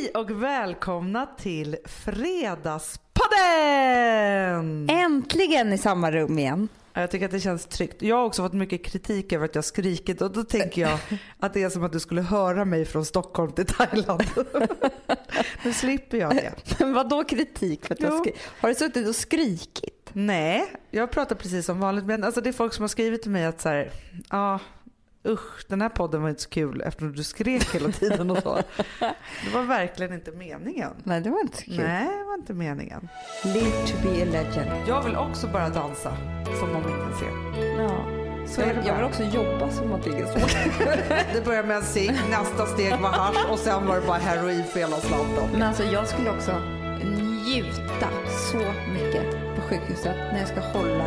Hej och välkomna till Fredagspodden! Äntligen i samma rum igen. Jag tycker att det känns tryggt. Jag har också fått mycket kritik över att jag skrikit och då tänker jag att det är som att du skulle höra mig från Stockholm till Thailand. nu slipper jag det. Men vad då kritik? För att jag skri- har du suttit och skrikit? Nej, jag pratar precis som vanligt men alltså det är folk som har skrivit till mig att så här, ja usch den här podden var inte så kul eftersom du skrek hela tiden och så. Det var verkligen inte meningen. Nej, det var inte så kul. Nej, det var inte meningen. Live to be a legend. Jag vill också bara dansa som om ingen ser. Ja. Så är det jag, jag vill också jobba som att ingen såg. Det började med en cigg, nästa steg var hasch och sen var det bara heroin för hela slanten. Men alltså jag skulle också njuta så mycket på sjukhuset när jag ska hålla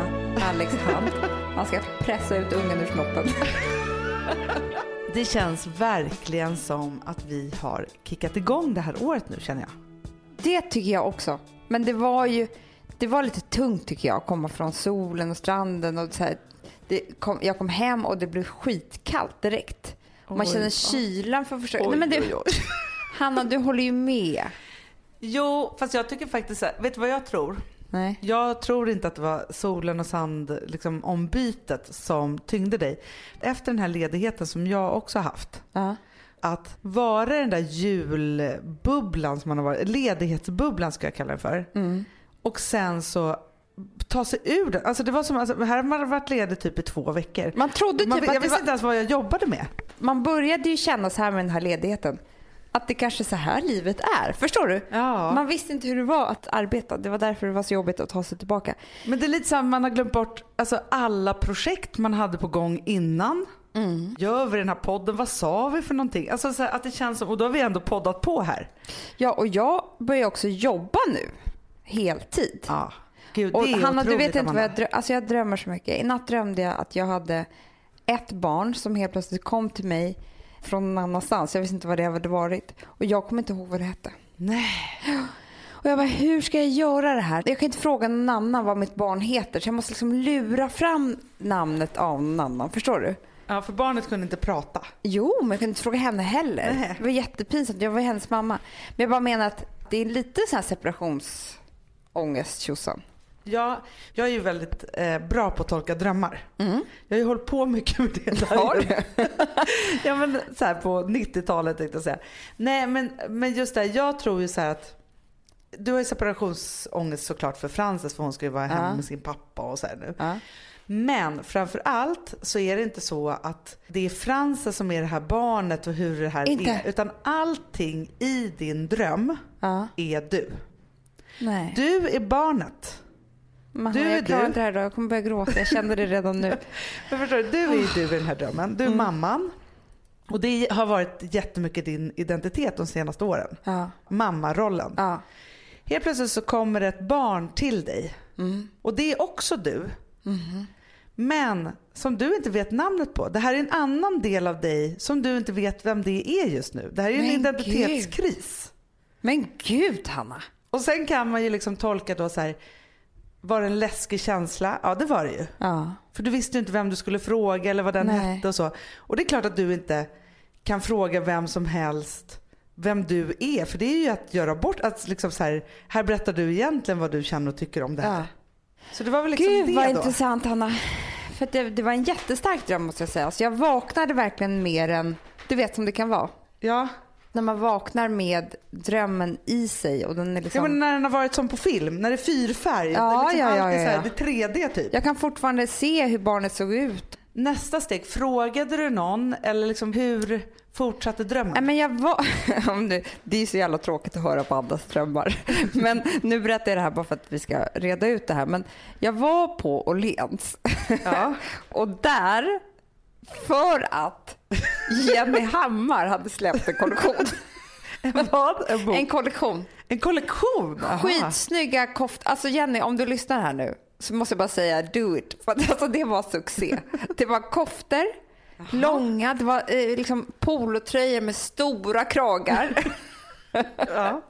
Alex hand. Han ska pressa ut ungen ur snoppen. Det känns verkligen som att vi har kickat igång det här året nu känner jag. Det tycker jag också. Men det var ju det var lite tungt tycker jag att komma från solen och stranden och så kom, jag kom hem och det blev skitkallt direkt. Man Oj, känner kylan för första Oj, Nej, men du, oj, oj. Hanna, du håller ju med. Jo, fast jag tycker faktiskt så här, vet du vad jag tror? Nej. Jag tror inte att det var solen och sand liksom, ombytet som tyngde dig. Efter den här ledigheten som jag också haft. Ja. Att vara den där julbubblan som man har varit, ledighetsbubblan ska jag kalla det för. Mm. Och sen så ta sig ur den. Alltså det var som, alltså, här har man varit ledig typ i två veckor. Man trodde Man, typ jag att det visste var, inte ens vad jag jobbade med. man började ju känna så här med den här ledigheten. Att det kanske är så här livet är. Förstår du? Ja. Man visste inte hur det var att arbeta. Det var därför det var så jobbigt att ta sig tillbaka. Men det är lite så här, man har glömt bort alltså, alla projekt man hade på gång innan. Gör vi den här podden? Vad sa vi för någonting? Alltså så här, att det känns som, och då har vi ändå poddat på här. Ja, och jag börjar också jobba nu. Heltid. Ja. Gud, Och det är Hanna, du vet inte vad jag drömmer. Alltså jag drömmer så mycket. I natt drömde jag att jag hade ett barn som helt plötsligt kom till mig från någon annanstans. Jag visste inte vad det hade varit. Och jag kommer inte ihåg vad det hette. Nej. Och jag bara, hur ska jag göra det här? Jag kan inte fråga någon annan vad mitt barn heter. Så jag måste liksom lura fram namnet av någon annan. Förstår du? Ja, för barnet kunde inte prata. Jo, men jag kunde inte fråga henne heller. Nej. Det var jättepinsamt. Jag var hennes mamma. Men jag bara menar att det är lite så här separationsångest tjosan. Ja, jag är ju väldigt eh, bra på att tolka drömmar. Jag har ju hållit på mycket med det. där. Har du? ja, men så här på 90-talet tänkte jag säga. Nej, men, men just det, jag tror ju så att du har ju separationsångest såklart för Frances för hon ska ju vara hemma Ja. med sin pappa och så här nu. Ja. Men framför allt så är det inte så att det är Frances som är det här barnet och hur det här Inte. är. Utan allting i din dröm Ja. är du. Nej. Du är barnet. Men Du är jag klarar inte det här då. Jag kommer börja gråta. Jag kände det redan nu. Men förstår du, du är ju du i den här drömmen. Du är mamman. Och det har varit jättemycket din identitet de senaste åren. Ja. Mammarollen. Ja. Helt plötsligt så kommer ett barn till dig. Och det är också du. Men som du inte vet namnet på. Det här är en annan del av dig som du inte vet vem det är just nu. Det här är ju en identitetskris. Men gud, Hanna. Och sen kan man ju liksom tolka då så här. Var det en läskig känsla? Ja det var det ju. Ja. För du visste ju inte vem du skulle fråga eller vad den Nej. hette och så. Och det är klart att du inte kan fråga vem som helst vem du är. För det är ju att göra bort, att liksom så här, här berättar du egentligen vad du känner och tycker om det här. Ja. Så det var väl liksom Gud det vad då. intressant, Hanna. För det, det var en jättestark dröm måste jag säga. Så jag vaknade verkligen mer än, du vet som det kan vara. Ja. När man vaknar med drömmen i sig och den är ja, liksom... men när den har varit som på film, när det är fyrfärg. Ja, det är liksom ja, ja, ja, ja. det är 3D typ. Jag kan fortfarande se hur barnet såg ut. Nästa steg, frågade du någon eller liksom hur fortsatte drömmen? Nej, men jag var... Det är så jävla tråkigt att höra på andras drömmar. Men nu berättar jag det här bara för att vi ska reda ut det här. Men jag var på Åhléns. Ja. Och där, för att Jenny Hammar hade släppt en kollektion. En vad? En? En kollektion. En kollektion? Aha. Skitsnygga koftor. Alltså Jenny, om du lyssnar här nu så måste jag bara säga do it. För att, alltså, det var succé. Det var koftor, långa, det var eh, liksom polotröjor med stora kragar. Ja.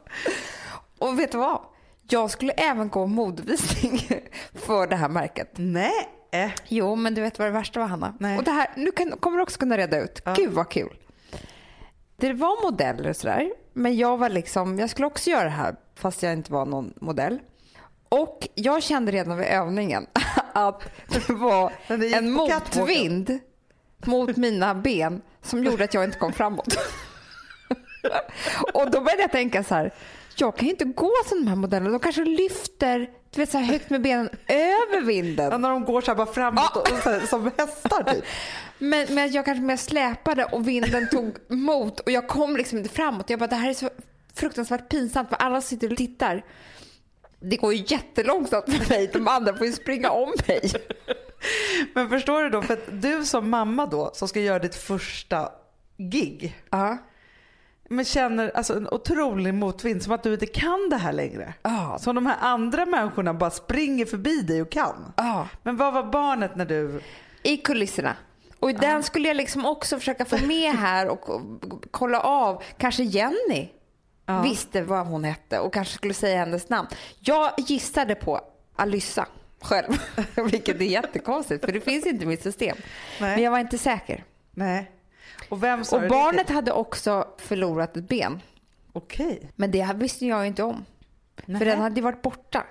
Och vet du vad? Jag skulle även gå modevisning för det här märket. Nej. Jo, men du vet vad det värsta var Hanna? Nej. Och det här, nu kan, kommer du också kunna reda ut. Ja. Gud vad kul. Det var modeller och sådär. men jag var liksom, jag skulle också göra det här fast jag inte var någon modell. Och jag kände redan vid övningen att det var det en motvind mot mina ben som gjorde att jag inte kom framåt. och då började jag tänka så här, jag kan ju inte gå som de här modellerna. De kanske lyfter du vet, så här högt med benen över vinden. Ja, när de går så här bara framåt och, och så här, som hästar typ. Men, men jag kanske mer släpade och vinden tog emot och jag kom liksom inte framåt. Jag bara, det här är så fruktansvärt pinsamt för alla sitter och tittar. Det går ju jättelångsamt för mig. De andra får ju springa om mig. Men förstår du då, för att du som mamma då som ska göra ditt första gig. Ja. Men känner alltså en otrolig motvind som att du inte kan det här längre. Ja. Som de här andra människorna bara springer förbi dig och kan. Ja. Men vad var barnet när du... I kulisserna. Och den skulle jag liksom också försöka få med här och och kolla av. Kanske Jenny visste vad hon hette och kanske skulle säga hennes namn. Jag gissade på Alyssa själv, vilket är jättekonstigt för det finns inte i mitt system. Nej. Men jag var inte säker. Nej. Och vem sa Och barnet det till? hade också förlorat ett ben. Okej. Men det visste jag ju inte om. Nähä. För den hade ju varit borta.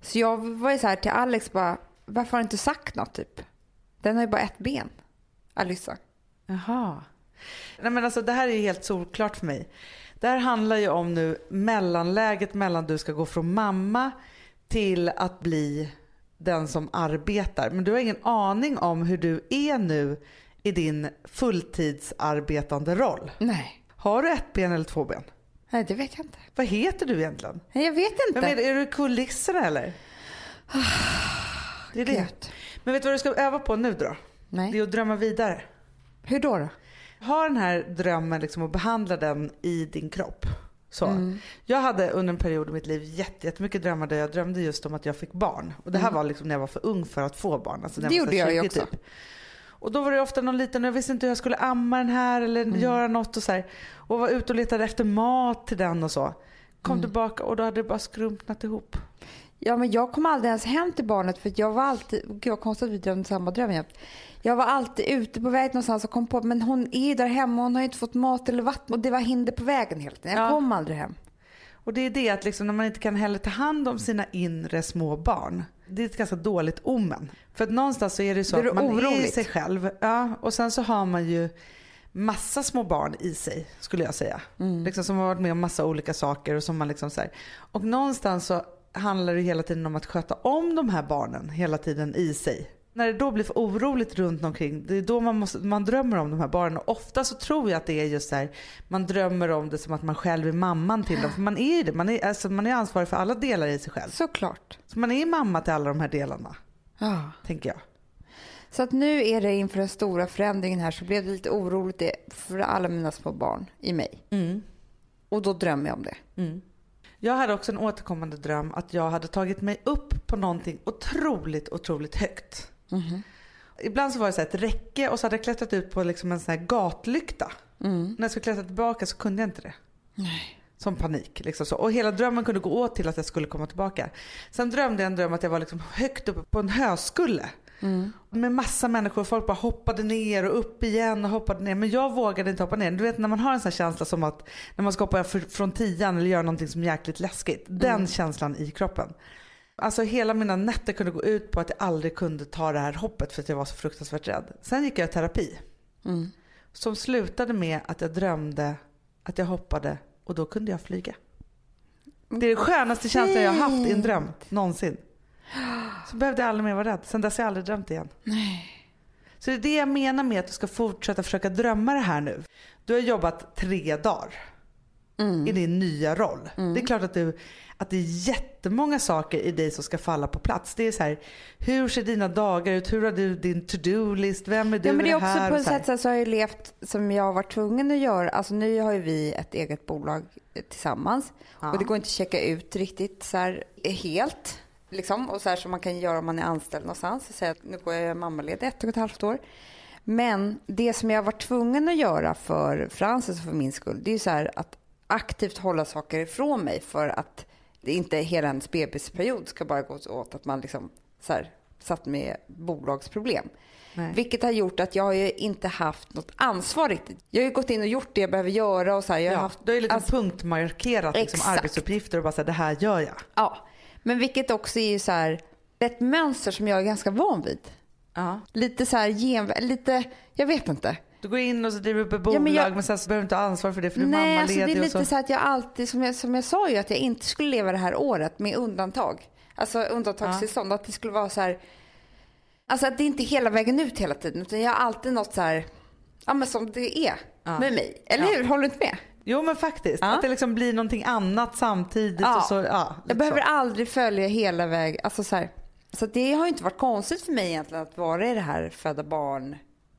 Så jag var ju så här till Alex bara, varför har du inte sagt något typ? Den har ju bara ett ben, Alyssa. Jaha. Nej men alltså det här är ju helt solklart för mig. Det här handlar ju om nu mellanläget mellan du ska gå från mamma till att bli den som arbetar. Men du har ingen aning om hur du är nu i din fulltidsarbetande roll. Nej. Har du ett ben eller två ben? Nej, det vet jag inte. Vad heter du egentligen? Nej, jag vet inte. Vem är, är du kulisserna eller? Det är det. Gud. Men vet du vad du ska öva på nu då? Nej. Det är att drömma vidare. Hur då? då? Ha den här drömmen liksom och behandla den i din kropp. Så. Jag hade under en period i mitt liv jätte- jättemycket drömmar där jag drömde just om att jag fick barn. Och det här var liksom när jag var för ung för att få barn. Alltså Det gjorde jag ju 20 också. Och då var det ofta någon liten, jag visste inte hur jag skulle amma den här eller göra något och så här. Och var ute och letade efter mat till den och så. Kom tillbaka och då hade det bara skrumpnat ihop. Ja, men jag kom aldrig ens hem till barnet för jag var alltid, gud vad konstigt att vi drömde samma dröm jämt. Jag var alltid ute på väg någonstans och kom på men hon är ju där hemma, hon har inte fått mat eller vatten och det var hinder på vägen hela tiden. Jag Ja. kom aldrig hem. Och det är det att liksom när man inte kan heller ta hand om sina inre små barn. Det är ett ganska dåligt omen. För att någonstans så är det så Blir att du man är oroligt? sig själv. Ja, och sen så har man ju massa små barn i sig skulle jag säga. Mm. Liksom som har varit med om massa olika saker och som man liksom så här. Och någonstans så handlar det hela tiden om att sköta om de här barnen hela tiden i sig. När det då blir för oroligt runt omkring, det är då man, måste, man drömmer om de här barnen. Och ofta så tror jag att det är just så här, man drömmer om det som att man själv är mamman till dem. För man är ju det, man är, alltså, man är ansvarig för alla delar i sig själv. Såklart. Så man är mamma till alla de här delarna, Ja. tänker jag. Så att nu är det inför den stora förändringen här så blev det lite oroligt för alla mina små barn i mig. Och då drömmer jag om det. Jag hade också en återkommande dröm att jag hade tagit mig upp på någonting otroligt, otroligt högt. Ibland så var det så ett räcke och så hade jag klättrat ut på liksom en sån här gatlykta. När jag skulle klättra tillbaka så kunde jag inte det. Som panik. Liksom så. Och hela drömmen kunde gå åt till att jag skulle komma tillbaka. Sen drömde jag en dröm att jag var liksom högt uppe på en höskulle. Med massa människor. Folk bara hoppade ner och upp igen och hoppade ner. Men jag vågade inte hoppa ner. Du vet när man har en sån känsla som att när man ska hoppa från tian eller göra någonting som är jäkligt läskigt. Den känslan i kroppen. Alltså hela mina nätter kunde gå ut på att jag aldrig kunde ta det här hoppet för att jag var så fruktansvärt rädd. Sen gick jag i terapi. Som slutade med att jag drömde att jag hoppade och då kunde jag flyga. Det är den skönaste känslan jag har haft i en dröm någonsin. Så behövde jag aldrig mer vara rädd. Sen dess har jag aldrig drömt igen. Så det är det jag menar med att du ska fortsätta försöka drömma det här nu. Du har jobbat tre dagar i din nya roll. Det är klart att, du, att det är jättemånga saker i dig som ska falla på plats. Det är så här, hur ser dina dagar ut? Hur har du din to-do-list? Vem är du Ja, men det är också här? på ett så sätt så, så har jag levt som jag varit tvungen att göra. Alltså nu har ju vi ett eget bolag eh, tillsammans och det går inte att checka ut riktigt så här eh, helt. Liksom, och så här som man kan göra om man är anställd någonstans. Säga att nu går jag mammaledig ett och ett halvt år. Men det som jag varit tvungen att göra för Frances och för min skull, det är ju så här att aktivt hålla saker ifrån mig för att det inte hela ens bebisperiod ska bara gå åt att man liksom så här satt med bolagsproblem. Nej. Vilket har gjort att jag har ju inte haft något ansvar riktigt. Jag har ju gått in och gjort det jag behöver göra och så här, jag har Ja, haft du har ju liksom alltså- punktmarkerat liksom Exakt. arbetsuppgifter och bara sagt det här gör jag. Ja, men vilket också är så här ett mönster som jag är ganska van vid. Ja. Lite så här gen, lite, jag vet inte. Du går in och så driver upp ett bolag men men, jag- sen så behöver du inte ha ansvar för det för du är Nej, alltså det är mammaledig lite så. så. att jag alltid, som jag, som jag sa ju, att jag inte skulle leva det här året med undantag. Alltså undantagstillstånd, att det skulle vara så här, alltså att det inte är hela vägen ut hela tiden, utan jag har alltid något så här, ja men som det är Ja. med mig. Eller Ja. hur? Håller du inte med? Jo men faktiskt, Ja. att det liksom blir någonting annat samtidigt Ja. och så, ja. Jag behöver så. aldrig följa hela vägen. Alltså så, här, så det har ju inte varit konstigt för mig egentligen att vara i det här föda barn,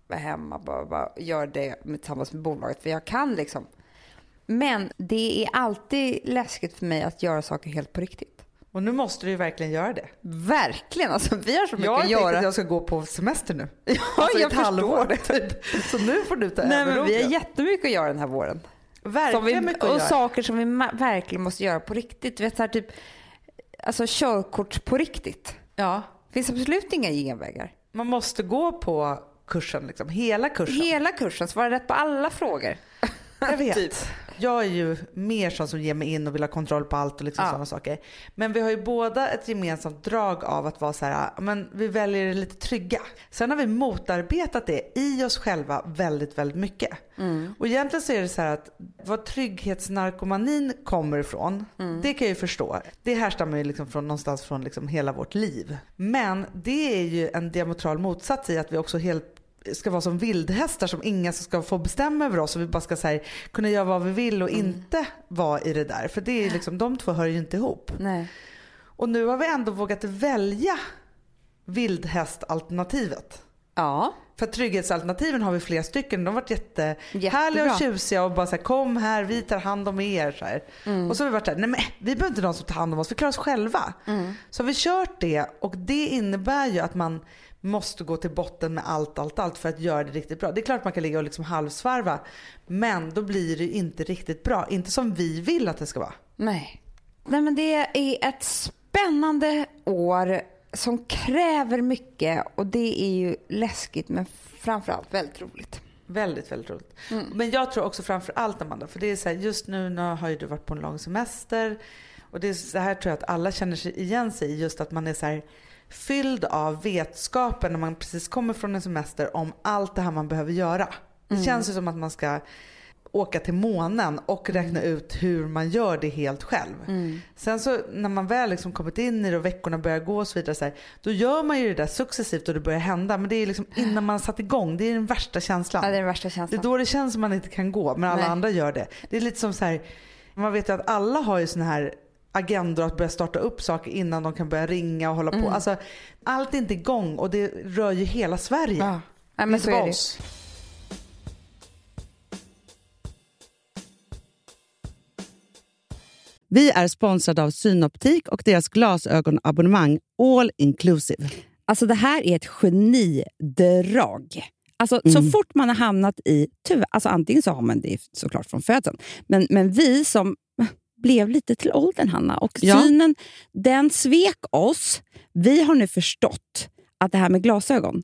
vara hemma, bara, bara göra det tillsammans med bolaget. För jag kan liksom. Men det är alltid läskigt för mig att göra saker helt på riktigt. Och nu måste du ju verkligen göra det. Verkligen, alltså vi har så mycket Jag att göra. att jag ska gå på semester nu. Ja, Alltså jag ett förstår det. typ. Så nu får du ta Nej, över men vi har jättemycket att göra den här våren. Verkligen vi, mycket att och göra. saker som vi verkligen måste göra på riktigt. Du vet, så här, typ, alltså körkort på riktigt. Ja, Det finns absolut inga genvägar. man måste gå på kursen liksom, hela kursen. Hela kursen, svara rätt på alla frågor. Jag vet. Typ. Jag är ju mer sån som ger mig in och vill ha kontroll på allt och liksom Ja. sådana saker. Men vi har ju båda ett gemensamt drag av att vara så här, men vi väljer det lite trygga. Sen har vi motarbetat det i oss själva väldigt, väldigt mycket. Och egentligen så är det så att vad trygghetsnarkomanin kommer ifrån, det kan jag ju förstå. Det härstammar ju liksom från någonstans från liksom hela vårt liv. Men det är ju en diametral motsats i att vi också helt ska vara som vildhästar som ingen ska få bestämma över oss och vi bara ska så här, kunna göra vad vi vill och inte vara i det där. För det är liksom, de två hör ju inte ihop. Nej. Och nu har vi ändå vågat välja vildhästalternativet. Ja. För trygghetsalternativen har vi flera stycken. De har varit jättehärliga och tjusiga och bara så här, kom här, vi tar hand om er. Så. Mm. Och så har vi varit så här, nej men vi behöver inte någon som tar hand om oss, vi klarar oss själva. Mm. Så har vi kört det och det innebär ju att man måste gå till botten med allt, allt, allt för att göra det riktigt bra. Det är klart man kan ligga och liksom halvsvarva, men då blir det ju inte riktigt bra. Inte som vi vill att det ska vara. Nej. Nej, men det är ett spännande år som kräver mycket och det är ju läskigt men framförallt väldigt roligt. Väldigt, väldigt roligt. Mm. Men jag tror också framför allt Amanda, för det är så här, just nu, nu har ju du varit på en lång semester och det är så här tror jag att alla känner sig igen sig i just att man är så här fylld av vetskapen när man precis kommer från en semester om allt det här man behöver göra. Det Mm. känns ju som att man ska åka till månen och räkna Mm. ut hur man gör det helt själv. Sen så när man väl liksom kommit in i det och veckorna börjar gå och så vidare, så här, då gör man ju det där successivt och det börjar hända. Men det är liksom innan man har satt igång, det är den värsta känslan. Ja, det är den värsta Det är känslan. då det känns som man inte kan gå, men alla Nej. andra gör det. Det är lite som så här, man vet ju att alla har ju såna här agendor att börja starta upp saker innan de kan börja ringa och hålla Mm. på. Alltså, allt är inte igång och det rör ju hela Sverige. Ja. Nej, men inte så bara är det. Vi är sponsrade av Synoptik och deras glasögonabonnemang All Inclusive. Alltså det här är ett genidrag. Alltså, Så Mm. fort man har hamnat i... Tyvärr, alltså antingen så har man det såklart från födseln, men, men vi som blev lite till åldern, Hanna, och Ja. synen den svek oss. Vi har nu förstått att det här med glasögon,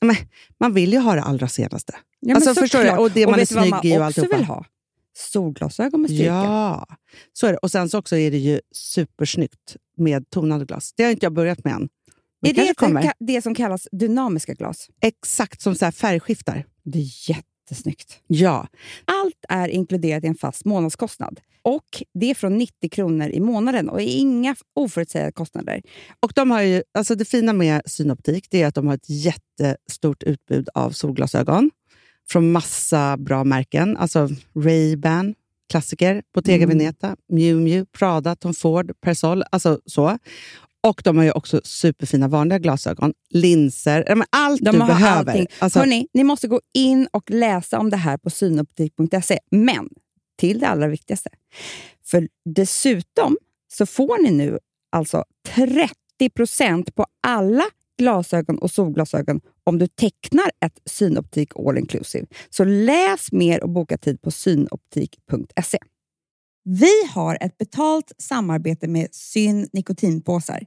Men, man vill ju ha det allra senaste. Ja, Alltså, förstår du? såklart. Och det man är du snygg i och alltihopa. vill ha? Solglasögon med styrka. Ja, så är det. Och sen så också är det ju supersnyggt med tonade glas. Det har inte jag börjat med än. Men Är det det som kallas dynamiska glas? Exakt som så färgskiftar. Det är jättesnyggt. Ja, Allt är inkluderat i en fast månadskostnad. Och Det är från 90 kronor i månaden och inga oförutsägbara kostnader. och de har ju, alltså det fina med Synoptik det är att de har ett jättestort utbud av solglasögon från massa bra märken. Alltså Ray-Ban, klassiker, Bottega Mm. Veneta, Miu Miu, Prada, Tom Ford, Persol. Alltså så. Och de har ju också superfina vanliga glasögon, linser, allt De du behöver. allting. Alltså, Hörrni, ni måste gå in och läsa om det här på synoptik.se. Men till det allra viktigaste. För dessutom så får ni nu alltså 30% på alla glasögon och solglasögon om du tecknar ett Synoptik All Inclusive. Så läs mer och boka tid på synoptik.se. Vi har ett betalt samarbete med Syn nikotinpåsar.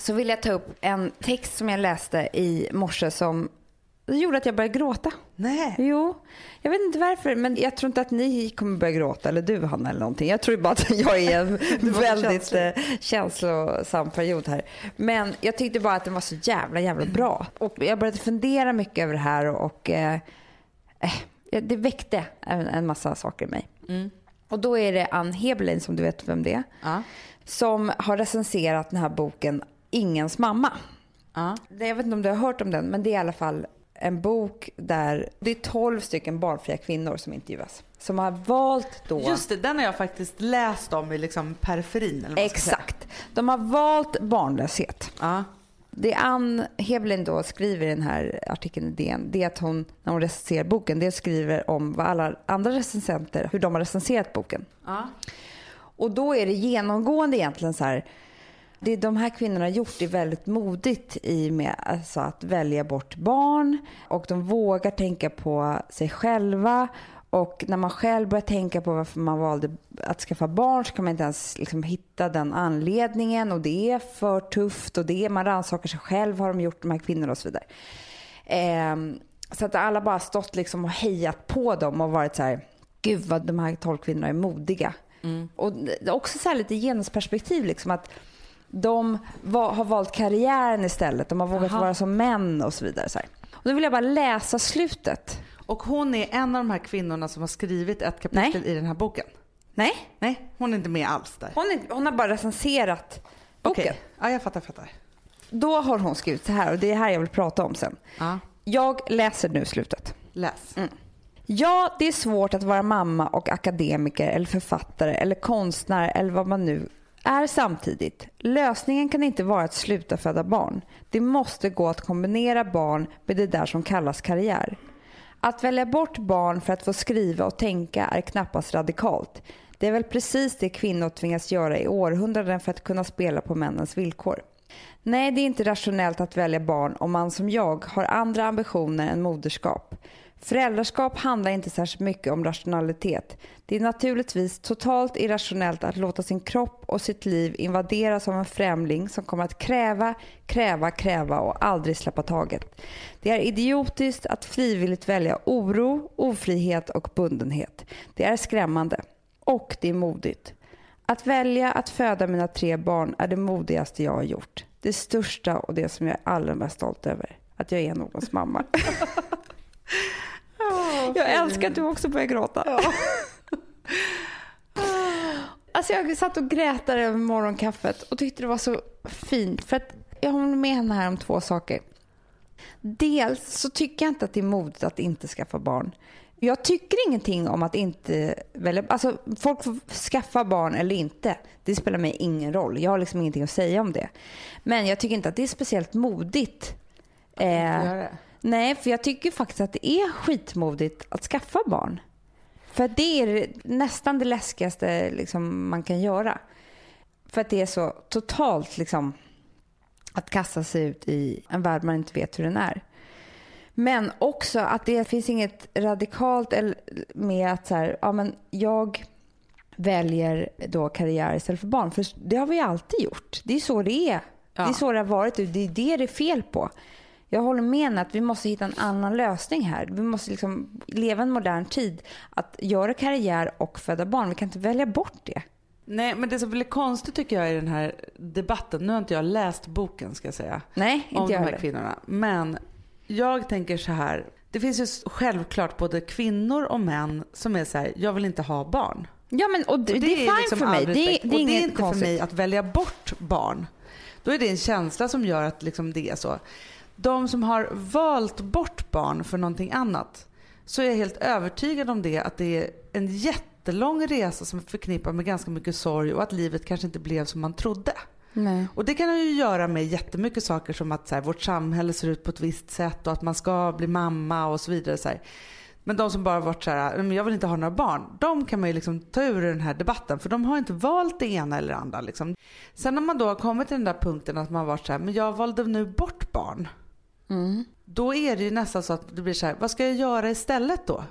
Så vill jag ta upp en text som jag läste i morse som gjorde att jag började gråta. Nej. Jo, jag vet inte varför, men jag tror inte att ni kommer börja gråta, eller du Hanna eller någonting. Jag tror bara att jag är i en väldigt eh, känslosam period här. Men jag tyckte bara att den var så jävla, jävla bra. Och jag började fundera mycket över det här och eh, eh, det väckte en, en massa saker i mig. Och då är det Ann Heberlein, som du vet vem det är, Ja. som har recenserat den här boken Ingens mamma. Ja. Jag vet inte om du har hört om den, men det är i alla fall en bok där det är 12 stycken barnfria kvinnor som intervjuas. Som har valt då... Just det, den har jag faktiskt läst om i liksom periferin. Eller. Exakt. De har valt barnlöshet. Ja. Det Ann Heberlein då skriver i den här artikeln i DN, det är att hon, när hon recenserar boken, det skriver om vad alla andra recensenter, hur de har recenserat boken. Ja. Och då är det genomgående egentligen så här. Det de här kvinnorna har gjort är väldigt modigt i med alltså att välja bort barn och de vågar tänka på sig själva. Och när man själv börjar tänka på varför man valde att skaffa barn så kan man inte ens liksom hitta den anledningen och det är för tufft och det är, man rannsakar sig själv, har de gjort de här kvinnorna och så vidare. Ehm, så att alla bara stått liksom och hejat på dem och varit så här, gud vad de här tolv kvinnorna är modiga. Och det är också så lite genusperspektiv liksom att de var, har valt karriären istället. De har vågat Aha. vara som män och så vidare. Så här. Och då vill jag bara läsa slutet. Och hon är en av de här kvinnorna som har skrivit ett kapitel i den här boken. Nej, Nej, hon är inte med alls där. hon, är, hon har bara recenserat boken. Okej, ja, jag fattar, fattar. Då har hon skrivit så här och det är här jag vill prata om sen. Ja, Jag läser nu slutet. läs. Ja, det är svårt att vara mamma och akademiker eller författare eller konstnär eller vad man nu är samtidigt. Lösningen kan inte vara att sluta föda barn. Det måste gå att kombinera barn med det där som kallas karriär. Att välja bort barn för att få skriva och tänka är knappast radikalt. Det är väl precis det kvinnor tvingas göra i århundraden för att kunna spela på männens villkor. Nej, det är inte rationellt att välja barn om man som jag har andra ambitioner än moderskap. Föräldraskap handlar inte särskilt mycket om rationalitet. Det är naturligtvis totalt irrationellt att låta sin kropp och sitt liv invaderas av en främling som kommer att kräva, kräva, kräva och aldrig släppa taget. Det är idiotiskt att frivilligt välja oro, ofrihet och bundenhet. Det är skrämmande. Och det är modigt. Att välja att föda mina tre barn är det modigaste jag har gjort. Det största och det som jag är allra mest stolt över. Att jag är någons mamma. jag älskar att du också börjar gråta. alltså jag satt och grät där över morgonkaffet och tyckte det var så fint. För att jag håller med henne här om två saker. Dels så tycker jag inte att det är modigt att inte skaffa barn. Jag tycker ingenting om att inte välja. Alltså folk får skaffa barn eller inte. Det spelar mig ingen roll. Jag har liksom ingenting att säga om det. Men jag tycker inte att det är speciellt modigt. Eh. Nej, för jag tycker faktiskt att det är skitmodigt att skaffa barn. För det är nästan det läskigaste liksom, man kan göra. För att det är så totalt liksom att kasta sig ut i en värld man inte vet hur den är. Men också att det finns inget radikalt med att så här, ja, men jag väljer då karriär istället för barn. För det har vi alltid gjort. Det är så det är. Det är så det har varit det är det det är fel på. Jag håller med att vi måste hitta en annan lösning här. Vi måste liksom leva en modern tid. Att göra karriär och föda barn. Vi kan inte välja bort det. Nej, men det som blir konstigt tycker jag i den här debatten, nu har inte jag läst boken ska jag säga, Nej, inte om de jag här heller. kvinnorna. Men jag tänker så här, det finns ju självklart både kvinnor och män som är så här, jag vill inte ha barn. Ja, men och det, Och det är fine liksom för mig. Det, det är och det är inte konstigt. för mig att välja bort barn. Då är det en känsla som gör att liksom det är så. De som har valt bort barn för någonting annat, så är jag helt övertygad om det, att det är en jättelång resa som är förknippad med ganska mycket sorg och att livet kanske inte blev som man trodde. Nej. Och det kan ju göra med jättemycket saker som att så här, vårt samhälle ser ut på ett visst sätt och att man ska bli mamma och så vidare. Så här. Men de som bara varit så här, "Nej, men jag vill inte ha några barn, de kan man ju liksom ta ur den här debatten för de har inte valt det ena eller det andra. Liksom. Sen när man då har kommit till den där punkten att man varit så här, men jag valde nu bort barn. Då är det ju nästan så att det blir så här, vad ska jag göra istället då?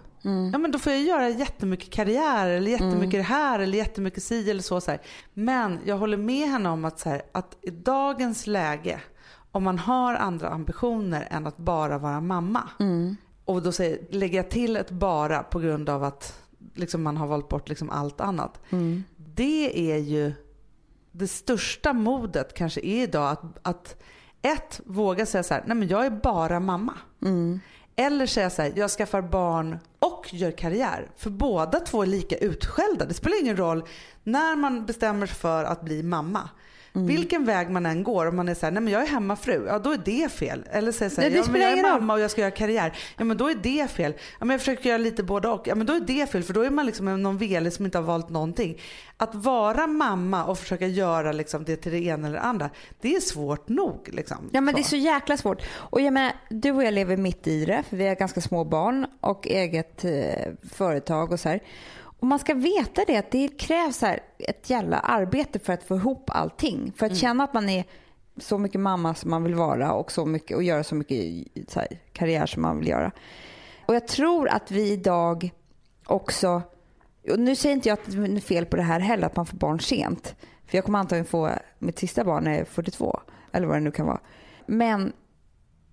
Ja men då får jag göra jättemycket karriär eller jättemycket det här eller jättemycket si eller så. så här. Men jag håller med henne om att, så här, att i dagens läge om man har andra ambitioner än att bara vara mamma. Och då säger, lägger jag till ett bara på grund av att liksom, man har valt bort liksom, allt annat. Det är ju det största modet kanske är idag att, att ett, våga säga så här, nej men jag är bara mamma. Eller säga så här, jag skaffar barn och gör karriär. För båda två är lika utskällda. Det spelar ingen roll när man bestämmer sig för att bli mamma. Vilken väg man än går, om man är så här, nej men jag är hemmafru, ja då är det fel. Eller säger så här, Nej, det ja, men jag är mamma och jag ska göra karriär, ja men då är det fel. Ja men jag försöker göra lite både och, ja men då är det fel för då är man liksom någon velig som inte har valt någonting. Att vara mamma och försöka göra liksom det till det ena eller det andra, det är svårt nog. Liksom. Ja men det är så jäkla svårt. Och jag menar, du och jag lever mitt i det för vi har ganska små barn och eget eh, företag och så här. Och man ska veta det att det krävs här ett jävla arbete för att få ihop allting. För att känna att man är så mycket mamma som man vill vara och, så mycket, och göra så mycket så här, karriär som man vill göra. Och jag tror att vi idag också, och nu säger inte jag att det är fel på det här heller, att man får barn sent. För jag kommer antagligen få mitt sista barn när jag är 42, eller vad det nu kan vara. Men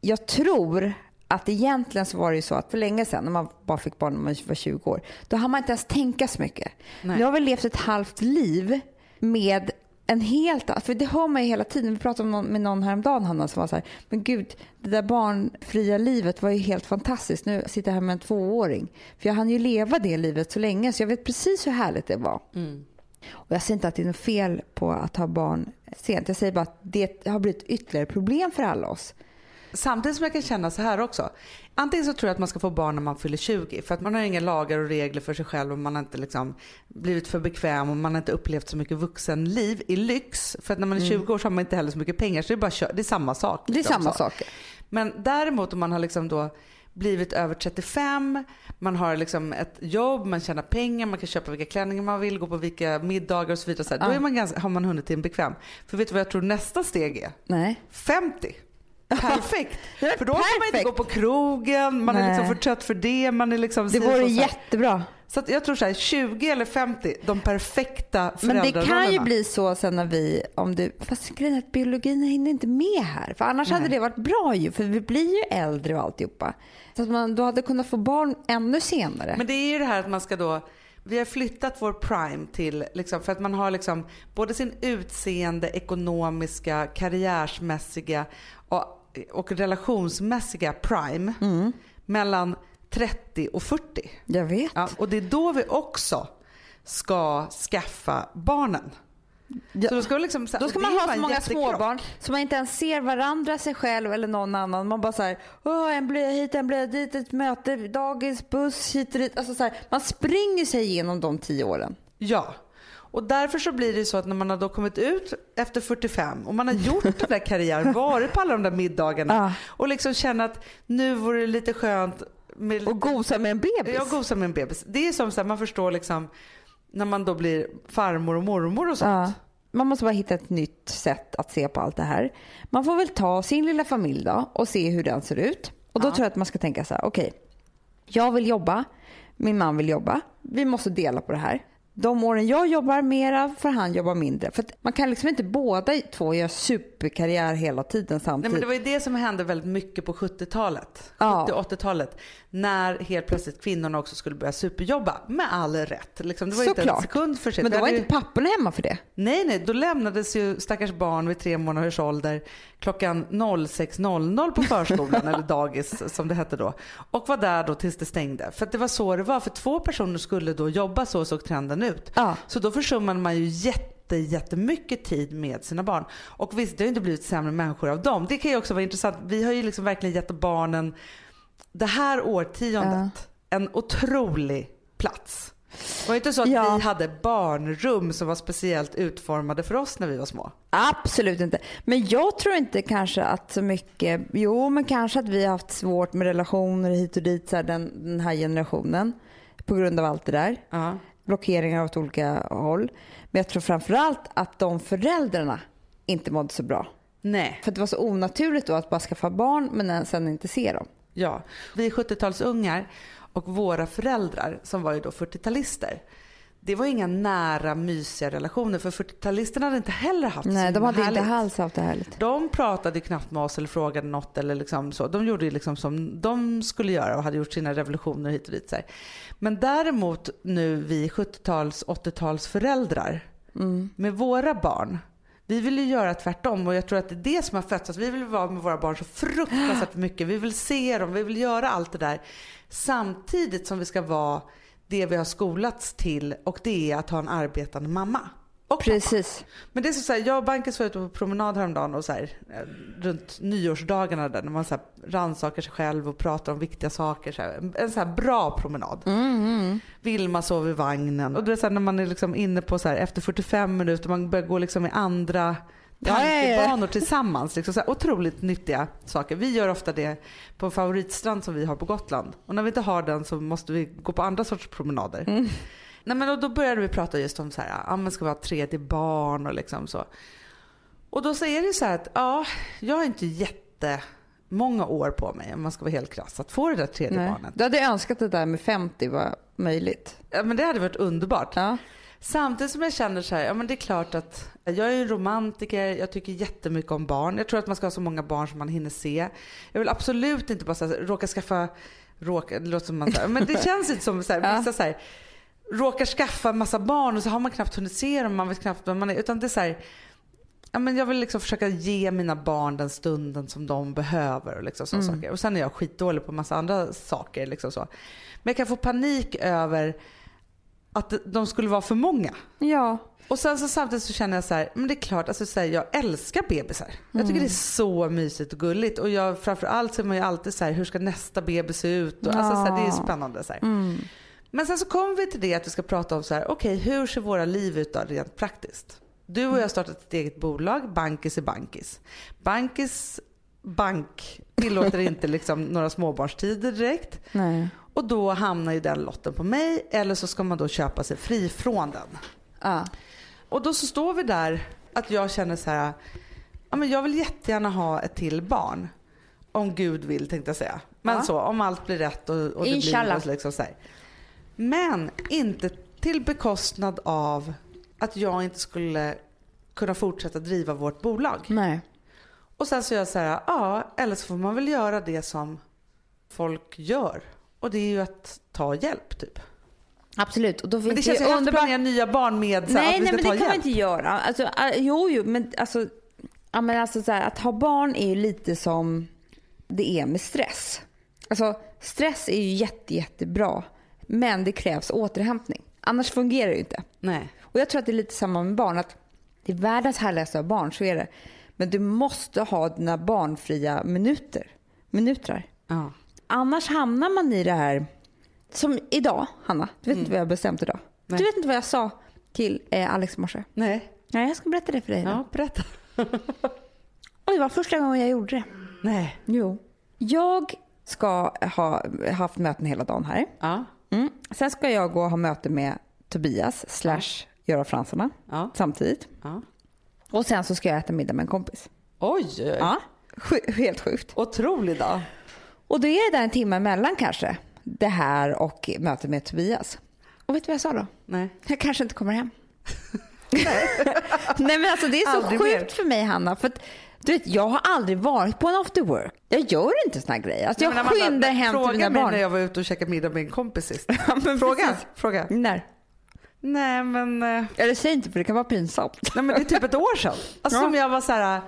jag tror att egentligen så var det ju så att för länge sedan när man bara fick barn när man var 20 år, då har man inte ens tänka så mycket. Nej. Nu har vi levt ett halvt liv med en helt, för det hör man ju hela tiden. Vi pratade någon, med någon häromdagen Hanna som var så här, men gud det där barnfria livet var ju helt fantastiskt. Nu sitter jag här med en tvååring. För jag hann ju leva det livet så länge så jag vet precis hur härligt det var. Och jag säger inte att det är något fel på att ha barn sent. Jag säger bara att det har blivit ytterligare problem för alla oss. Samtidigt som jag kan känna så här också. Antingen så tror jag att man ska få barn när man fyller 20 för att man har inga lagar och regler för sig själv och man har inte liksom blivit för bekväm och man har inte upplevt så mycket vuxenliv i lyx. För att när man är 20 år så har man inte heller så mycket pengar så det är bara det är samma sak. Det är liksom samma så. saker. Men däremot om man har liksom då blivit över 35, man har liksom ett jobb, man tjänar pengar, man kan köpa vilka klänningar man vill, gå på vilka middagar och så vidare. Så här, Då är man ganska, har man hunnit till en bekväm. För vet du vad jag tror nästa steg är? Nej. 50. Perfekt. Är För då kan man inte perfekt. gå på krogen, man är Nej. liksom för trött för det. Man är liksom Det vore jättebra. Så att jag tror så här, 20 eller 50, de perfekta Men det kan ju bli så sen när vi, om du, fast grejen är att biologin hinner inte med här. För annars hade det varit bra ju, för vi blir ju äldre och alltihopa. Så att man då hade kunnat få barn ännu senare. Men det är ju det här att man ska då vi har flyttat vår prime till, liksom, för att man har liksom både sin utseende, ekonomiska, karriärsmässiga och, relationsmässiga prime Mm. mellan 30 och 40. Jag vet. Ja, och det är då vi också ska skaffa barnen. Ja. Så då ska, liksom, Då ska man ha så många jättekrock. småbarn så man inte ens ser varandra, sig själv eller någon annan. Man bara så här, Åh, en blöja hit, en blöja dit, ett möte, dagis, buss hit och dit. Alltså så här, man springer sig igenom de tio åren. Ja. Och därför så blir det så att när man har då kommit ut efter 45 och man har gjort den där karriären, varit på alla de där middagarna Ja. och liksom känner att nu vore det lite skönt med lite, Och gosa med en bebis. jag gosa med en bebis. Det är som så här, man förstår liksom när man då blir farmor och mormor och sånt. Ja. Man måste bara hitta ett nytt sätt att se på allt det här. Man får väl ta sin lilla familj då och se hur den ser ut. Och då tror jag att man ska tänka så här, okej, jag vill jobba, min man vill jobba, vi måste dela på det här. De åren jag jobbar mera får han jobba mindre. För man kan liksom inte båda två göra superkarriär hela tiden Nej, samtidigt. men det var ju det som hände väldigt mycket på 70-talet. Ja. 70-80-talet. När helt plötsligt kvinnorna också skulle börja superjobba. Med all rätt. Liksom, det var inte en Såklart. sekund för sent. Men då var inte papporna hemma för det. Nej, nej, då lämnades ju stackars barn vid tre månaders ålder klockan 06.00 på förskolan eller dagis som det hette då och var där då tills det stängde. För att det var så det var. För två personer skulle då jobba, så såg trenden ut. Ja. Så då försummade man ju jätte, jättemycket tid med sina barn. Och visst, det har ju inte blivit sämre människor av dem. Det kan ju också vara intressant. Vi har ju liksom verkligen gett barnen det här årtiondet en otrolig plats. Det var inte så att Ja. vi hade barnrum som var speciellt utformade för oss när vi var små. Absolut inte. Men jag tror inte kanske att så mycket, jo men kanske att vi har haft svårt med relationer hit och dit, så här, den, den här generationen. På grund av allt det där. Ja. Blockeringar åt olika håll. Men jag tror framförallt att de föräldrarna inte mådde så bra. Nej. För det var så onaturligt då att bara skaffa barn men sen inte se dem. Ja. Vi är 70-talsungar och våra föräldrar som var ju då 40-talister. Det var inga nära mysiga relationer för 40-talisterna hade inte heller haft Nej, de hade härligt. inte alls haft det härligt. De pratade knappt med oss eller frågade något eller liksom så. De gjorde ju liksom som de skulle göra och hade gjort sina revolutioner hit och dit. Så här. Men däremot nu vi 70-tals, 80-tals föräldrar med våra barn. Vi vill ju göra tvärtom och jag tror att det är det som har fötts. Alltså vi vill vara med våra barn så fruktansvärt mycket. Vi vill se dem, vi vill göra allt det där. Samtidigt som vi ska vara det vi har skolats till och det är att ha en arbetande mamma. Och pappa. Precis. Men det är så, här, jag och Bankes var ute på promenad häromdagen och så här, eh, runt nyårsdagarna där när man så här, rannsakar sig själv och pratar om viktiga saker. Så här, en- så här bra promenad. Vilma sov i vagnen och du vet, så här, när man är liksom inne på så här, efter 45 minuter man börjar gå liksom i andra tankebanor tillsammans. Liksom, så här, otroligt nyttiga saker. Vi gör ofta det på en favoritstrand som vi har på Gotland. Och när vi inte har den så måste vi gå på andra sorts promenader. Nej, men då, började vi prata just om så här, ja, men ska vi ett tredje barn och liksom så. Och då säger det så här att ja, jag har inte jättemånga år på mig om man ska vara helt krass att få det där tredje Nej. barnet. Du hade önskat att det där med 50 var möjligt. Ja, men det hade varit underbart. Ja. Samtidigt som jag känner så här, ja men det är klart att jag är en romantiker, jag tycker jättemycket om barn. Jag tror att man ska ha så många barn som man hinner se. Jag vill absolut inte bara så här, råka skaffa, råka, det låter som man här, men det känns inte som så här, vissa så här, råkar skaffa en massa barn och så har man knappt hunnit se dem, man vet knappt vem man är. Utan det är så här, ja, men jag vill liksom försöka ge mina barn den stunden som de behöver. Och, liksom, såna saker. och Sen är jag skitdålig på massa andra saker. Liksom så. Men jag kan få panik över att de skulle vara för många. Ja. Och sen så samtidigt så känner jag så här, men det är klart, alltså så här, jag älskar bebisar. Jag tycker det är så mysigt och gulligt. Och jag, framförallt så är man ju alltid så här, hur ska nästa bebis se ut? Och, alltså, så här, det är spännande. Så här. Men sen så kommer vi till det att vi ska prata om så här, okej hur ser våra liv ut då rent praktiskt? Du och jag har startat ett eget bolag, Bankis är Bankis. Bankis bank tillåter inte liksom några småbarnstider direkt. Nej. Och då hamnar ju den lotten på mig eller så ska man då köpa sig fri från den. Ja. Och då så står vi där att jag känner så här, ja men jag vill jättegärna ha ett till barn. Om Gud vill tänkte jag säga. Men Ja. så, om allt blir rätt och, och det Inshallah. blir liksom så här. Men inte till bekostnad av att jag inte skulle kunna fortsätta driva vårt bolag. Nej. Och sen så är jag så här, ja, eller så får man väl göra det som folk gör. Och det är ju att ta hjälp typ. Absolut. Och då finns Men det känns ju underbart... planera nya barn med så Nej, att vi nej ska men ta det kan man inte göra. Alltså, äh, jo, jo, men alltså, ja, men alltså så här, att ha barn är ju lite som det är med stress. Alltså, stress är ju jätte, jättebra, men det krävs återhämtning. Annars fungerar det inte. Nej. Och jag tror att det är lite samma med barn. Att det är världens härligaste att ha barn, så är det. Men du måste ha dina barnfria minuter. Minutrar. Ja. Annars hamnar man i det här, som idag, Hanna. Du vet inte vad jag bestämt idag. Nej. Du vet inte vad jag sa till eh, Alex i morse. Nej. Nej, jag ska berätta det för dig. då. Ja, berätta. Och det var första gången jag gjorde det. Nej. Jo. Jag ska ha haft möten hela dagen här. Ja. Mm. Sen ska jag gå och ha möte med Tobias slash göra fransarna Ja. samtidigt. ja. Och sen så ska jag äta middag med en kompis. Oj, Ja. Sj- helt sjukt. otrolig dag. Och då är det där en timme emellan kanske. Det här och mötet med Tobias. Och vet du vad jag sa då? Nej. Jag kanske inte kommer hem. Nej men alltså det är så Aldrig sjukt mer. för mig Hanna. För att, du vet, jag har aldrig varit på en after work. Jag gör inte såna grejer. Alltså, jag Amanda, skyndar hem fråga till mina mig barn. när jag var ute och käkade middag med en kompis sist. fråga. precis. fråga. När? Nej men, eh, Eller säg inte för det kan vara pinsamt. nej men det är typ ett år sedan. Alltså Ja. som jag var så här.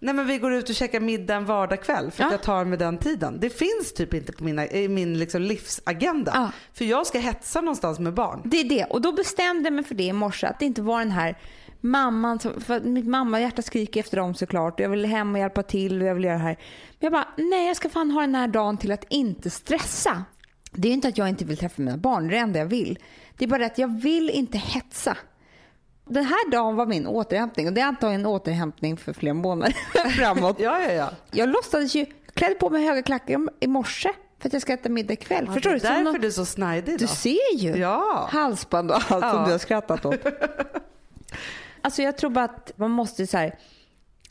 Nej men vi går ut och käkar middag en vardagkväll för att Ja. jag tar med den tiden. Det finns typ inte på mina, i min liksom livsagenda. Ja. För jag ska hetsa någonstans med barn. Det är det. Och då bestämde jag mig för det i morse. Att det inte var den här mamman. Som, för mitt mamma hjärta skriker efter dem såklart. Jag vill hem och hjälpa till och jag vill göra det här. Men jag bara, nej jag ska fan ha den här dagen till att inte stressa. Det är inte att jag inte vill träffa mina barn. Det är det enda jag vill. Det är bara det att jag vill inte hetsa. Den här dagen var min återhämtning. Och det är antagligen en återhämtning för flera månader framåt. Ja, ja, ja. Jag låtsades ju, klädde på mig höga klackar i morse för att jag ska äta middag ikväll. ja Förstår det är Som därför du är så snajdig du ser ju. Ja. Halsband och allt som Ja. du har skrattat åt. alltså jag tror bara att man måste så här,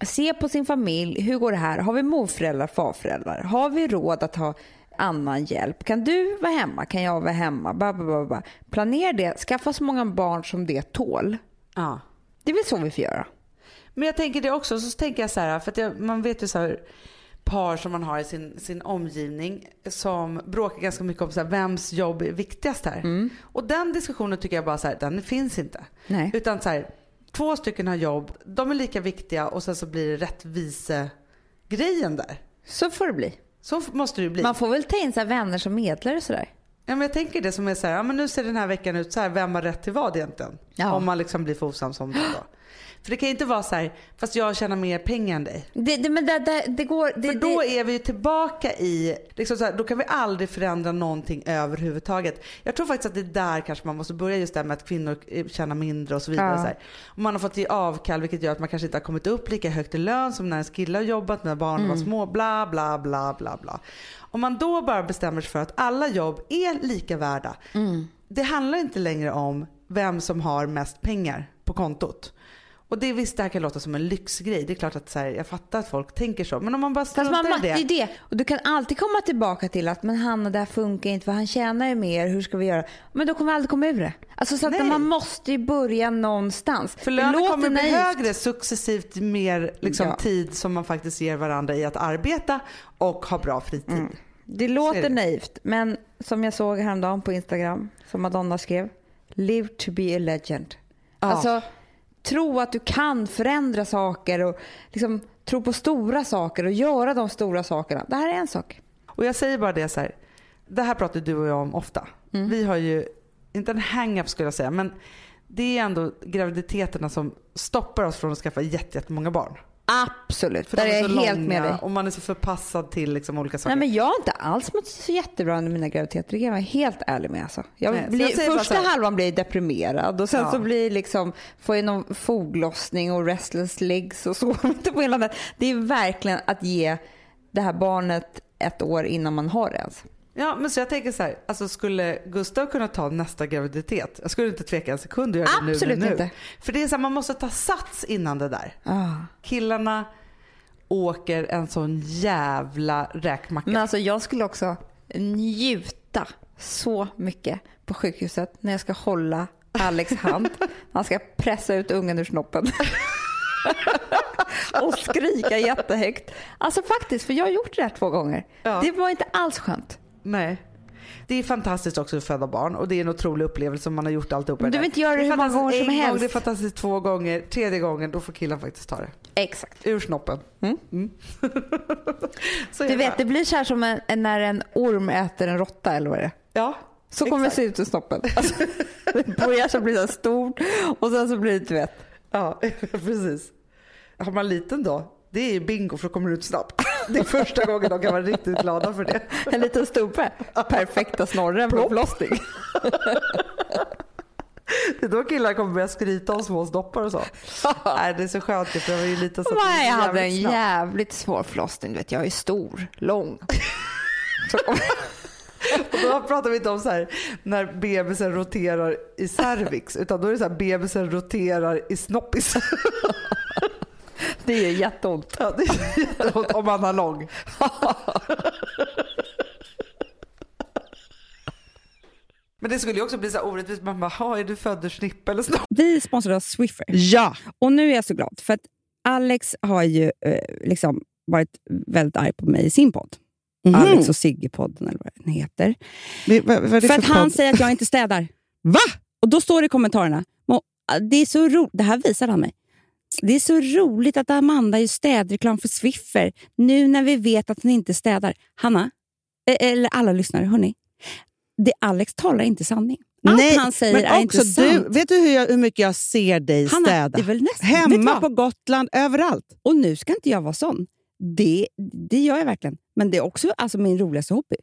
se på sin familj. Hur går det här? Har vi morföräldrar, farföräldrar? Har vi råd att ha annan hjälp? Kan du vara hemma? Kan jag vara hemma? Ba, ba, ba. Planera det. Skaffa så många barn som det tål. Ja. Det är väl så vi får göra. Men jag tänker det också, så tänker jag så här, för att jag, man vet ju så här par som man har i sin, sin omgivning som bråkar ganska mycket om så här, vems jobb är viktigast här. Och den diskussionen tycker jag bara så här, den finns inte. Nej. Utan så här, två stycken har jobb, de är lika viktiga och sen så blir det rättvise grejen där. Så får det bli. Så måste det bli. Man får väl ta in så vänner som medlare och sådär. Ja, men jag tänker det som är så här, ja, men nu ser den här veckan ut så här, vem har rätt till vad egentligen? Ja. Om man liksom blir för osams om det då. För det kan ju inte vara så här, fast jag tjänar mer pengar än dig. Det, det, men det, det, det går... Det, För då är vi ju tillbaka i, liksom så här, då kan vi aldrig förändra någonting överhuvudtaget. Jag tror faktiskt att det är där kanske man måste börja just det här med att kvinnor eh, tjänar mindre och så vidare. Ja. Så här. Och man har fått ge avkall vilket gör att man kanske inte har kommit upp lika högt i lön som när ens killar har jobbat, när barnen var små, bla bla bla bla bla. Om man då bara bestämmer sig för att alla jobb är lika värda. Det handlar inte längre om vem som har mest pengar på kontot. Och det visst, det här kan låta som en lyxgrej. Det är klart att så här, jag fattar att folk tänker så. Men om man bara Fast struntar man, i det det. är det. Och du kan alltid komma tillbaka till att men Hanna det här funkar inte för han tjänar ju mer, hur ska vi göra? Men då kommer vi aldrig komma ur det. Alltså så att man måste ju börja någonstans. För Det lönen kommer bli naivt. högre successivt mer liksom, Ja. tid som man faktiskt ger varandra i att arbeta och ha bra fritid. Det Så är låter det. naivt, men som jag såg häromdagen på Instagram, som Madonna skrev, live to be a legend. Ja. Alltså, tro att du kan förändra saker och liksom, tro på stora saker och göra de stora sakerna. Det här är en sak. Och jag säger bara det så här. Det här pratar du och jag om ofta. Mm. Vi har ju, inte en hang-up skulle jag säga, men det är ändå graviditeterna som stoppar oss från att skaffa jätte- jättemånga barn. Absolut, För där de är så jag helt med dig. Och man är så förpassad till liksom olika saker. Nej, men jag har inte alls mått så jättebra under mina graviditeter. Det kan jag vara helt ärlig med. Alltså. Jag Nej, blir, jag första halvan blir jag deprimerad och sen Ja. så blir liksom, får jag någon foglossning och restless legs och så. på hela. Det är verkligen att ge det här barnet ett år innan man har det ens. Ja, men så jag tänker så här, alltså skulle Gustav kunna ta nästa graviditet? Jag skulle inte tveka en sekund att göra det nu, Absolut nu, inte. För det är så här, man måste ta sats innan det där. Ah. Killarna åker en sån jävla räkmacka. Men alltså jag skulle också njuta så mycket på sjukhuset när jag ska hålla Alex hand. Han ska pressa ut ungen ur snoppen. och skrika jättehögt. Alltså faktiskt, för jag har gjort det här två gånger. Ja. Det var inte alls skönt. Nej. Det är fantastiskt också att föda barn och det är en otrolig upplevelse om man har gjort alltihopa du vill inte göra det hur många gånger som helst. Gång, det är fantastiskt två gånger, tredje gången då får killen faktiskt ta det. Exakt. Ur snoppen. Mm. är Du vet, det blir så här som en, när en orm äter en råtta eller vad det är. Ja, Så kommer det se ut ur snoppen. Alltså, det börjar så blir det stort och sen så blir det, du vet. Ja, precis. Har man liten då, det är bingo för då kommer det ut snabbt. Det är första gången de kan vara riktigt glada för det. En liten stubbe. Perfekta snorren för förlossning. Det är då killar kommer börja skryta om små snoppar och så. Nej, det är så skönt för jag var ju liten så Nej, jag hade en jävligt snabbt. jävligt svår förlossning. Du vet, jag är stor, lång. Och då pratar vi inte om så här när bebisen roterar i cervix utan då är det så här bebisen roterar i snoppis. Det är jätteont. Ja, det är jätteont om man har lång. Men det skulle ju också bli så orättvist. Man bara, "Ha, är du född ur snipp eller snopp? Vi sponsrar av Swiffer. Ja! Och nu är jag så glad, för att Alex har ju eh, liksom varit väldigt arg på mig i sin podd. Mhm. Alex och Sigge-podden eller vad den heter. Vi- vad, vad det För att han podd? säger att jag inte städar. Va? Och då står det i kommentarerna, "Mo, det är så ro- det här visar han mig. Det är så roligt att Amanda gör städreklam för Swiffer nu när vi vet att hon inte städar. Hanna, eh, eller alla lyssnare, hörni. Det Alex talar inte sanning. Allt Nej, han säger men är också inte du, sant. Vet du hur, jag, hur mycket jag ser dig Hanna, städa? det är väl nästan, Hemma på Gotland, överallt. Och nu ska inte jag vara sån. Det, det gör jag verkligen. Men det är också alltså, min roligaste hobby.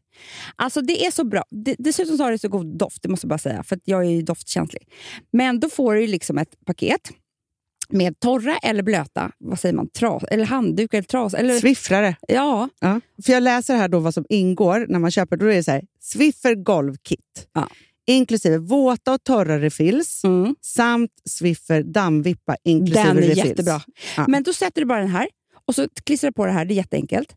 Alltså Det är så bra. Det, dessutom så har det så god doft, det måste jag bara säga. För jag är ju doftkänslig. Men då får du liksom ett paket med torra eller blöta, vad säger man, tras, eller handdukar eller tras. Eller, Swiffrare. ja, Ja. För jag läser här då vad som ingår när man köper. Då är det så här, Swiffer golvkit. Ja. Inklusive våta och torra refills mm, samt Swiffer dammvippa inklusive den är refills. jättebra. Ja. Men då sätter du bara den här och så klistrar du på det här. Det är jätteenkelt.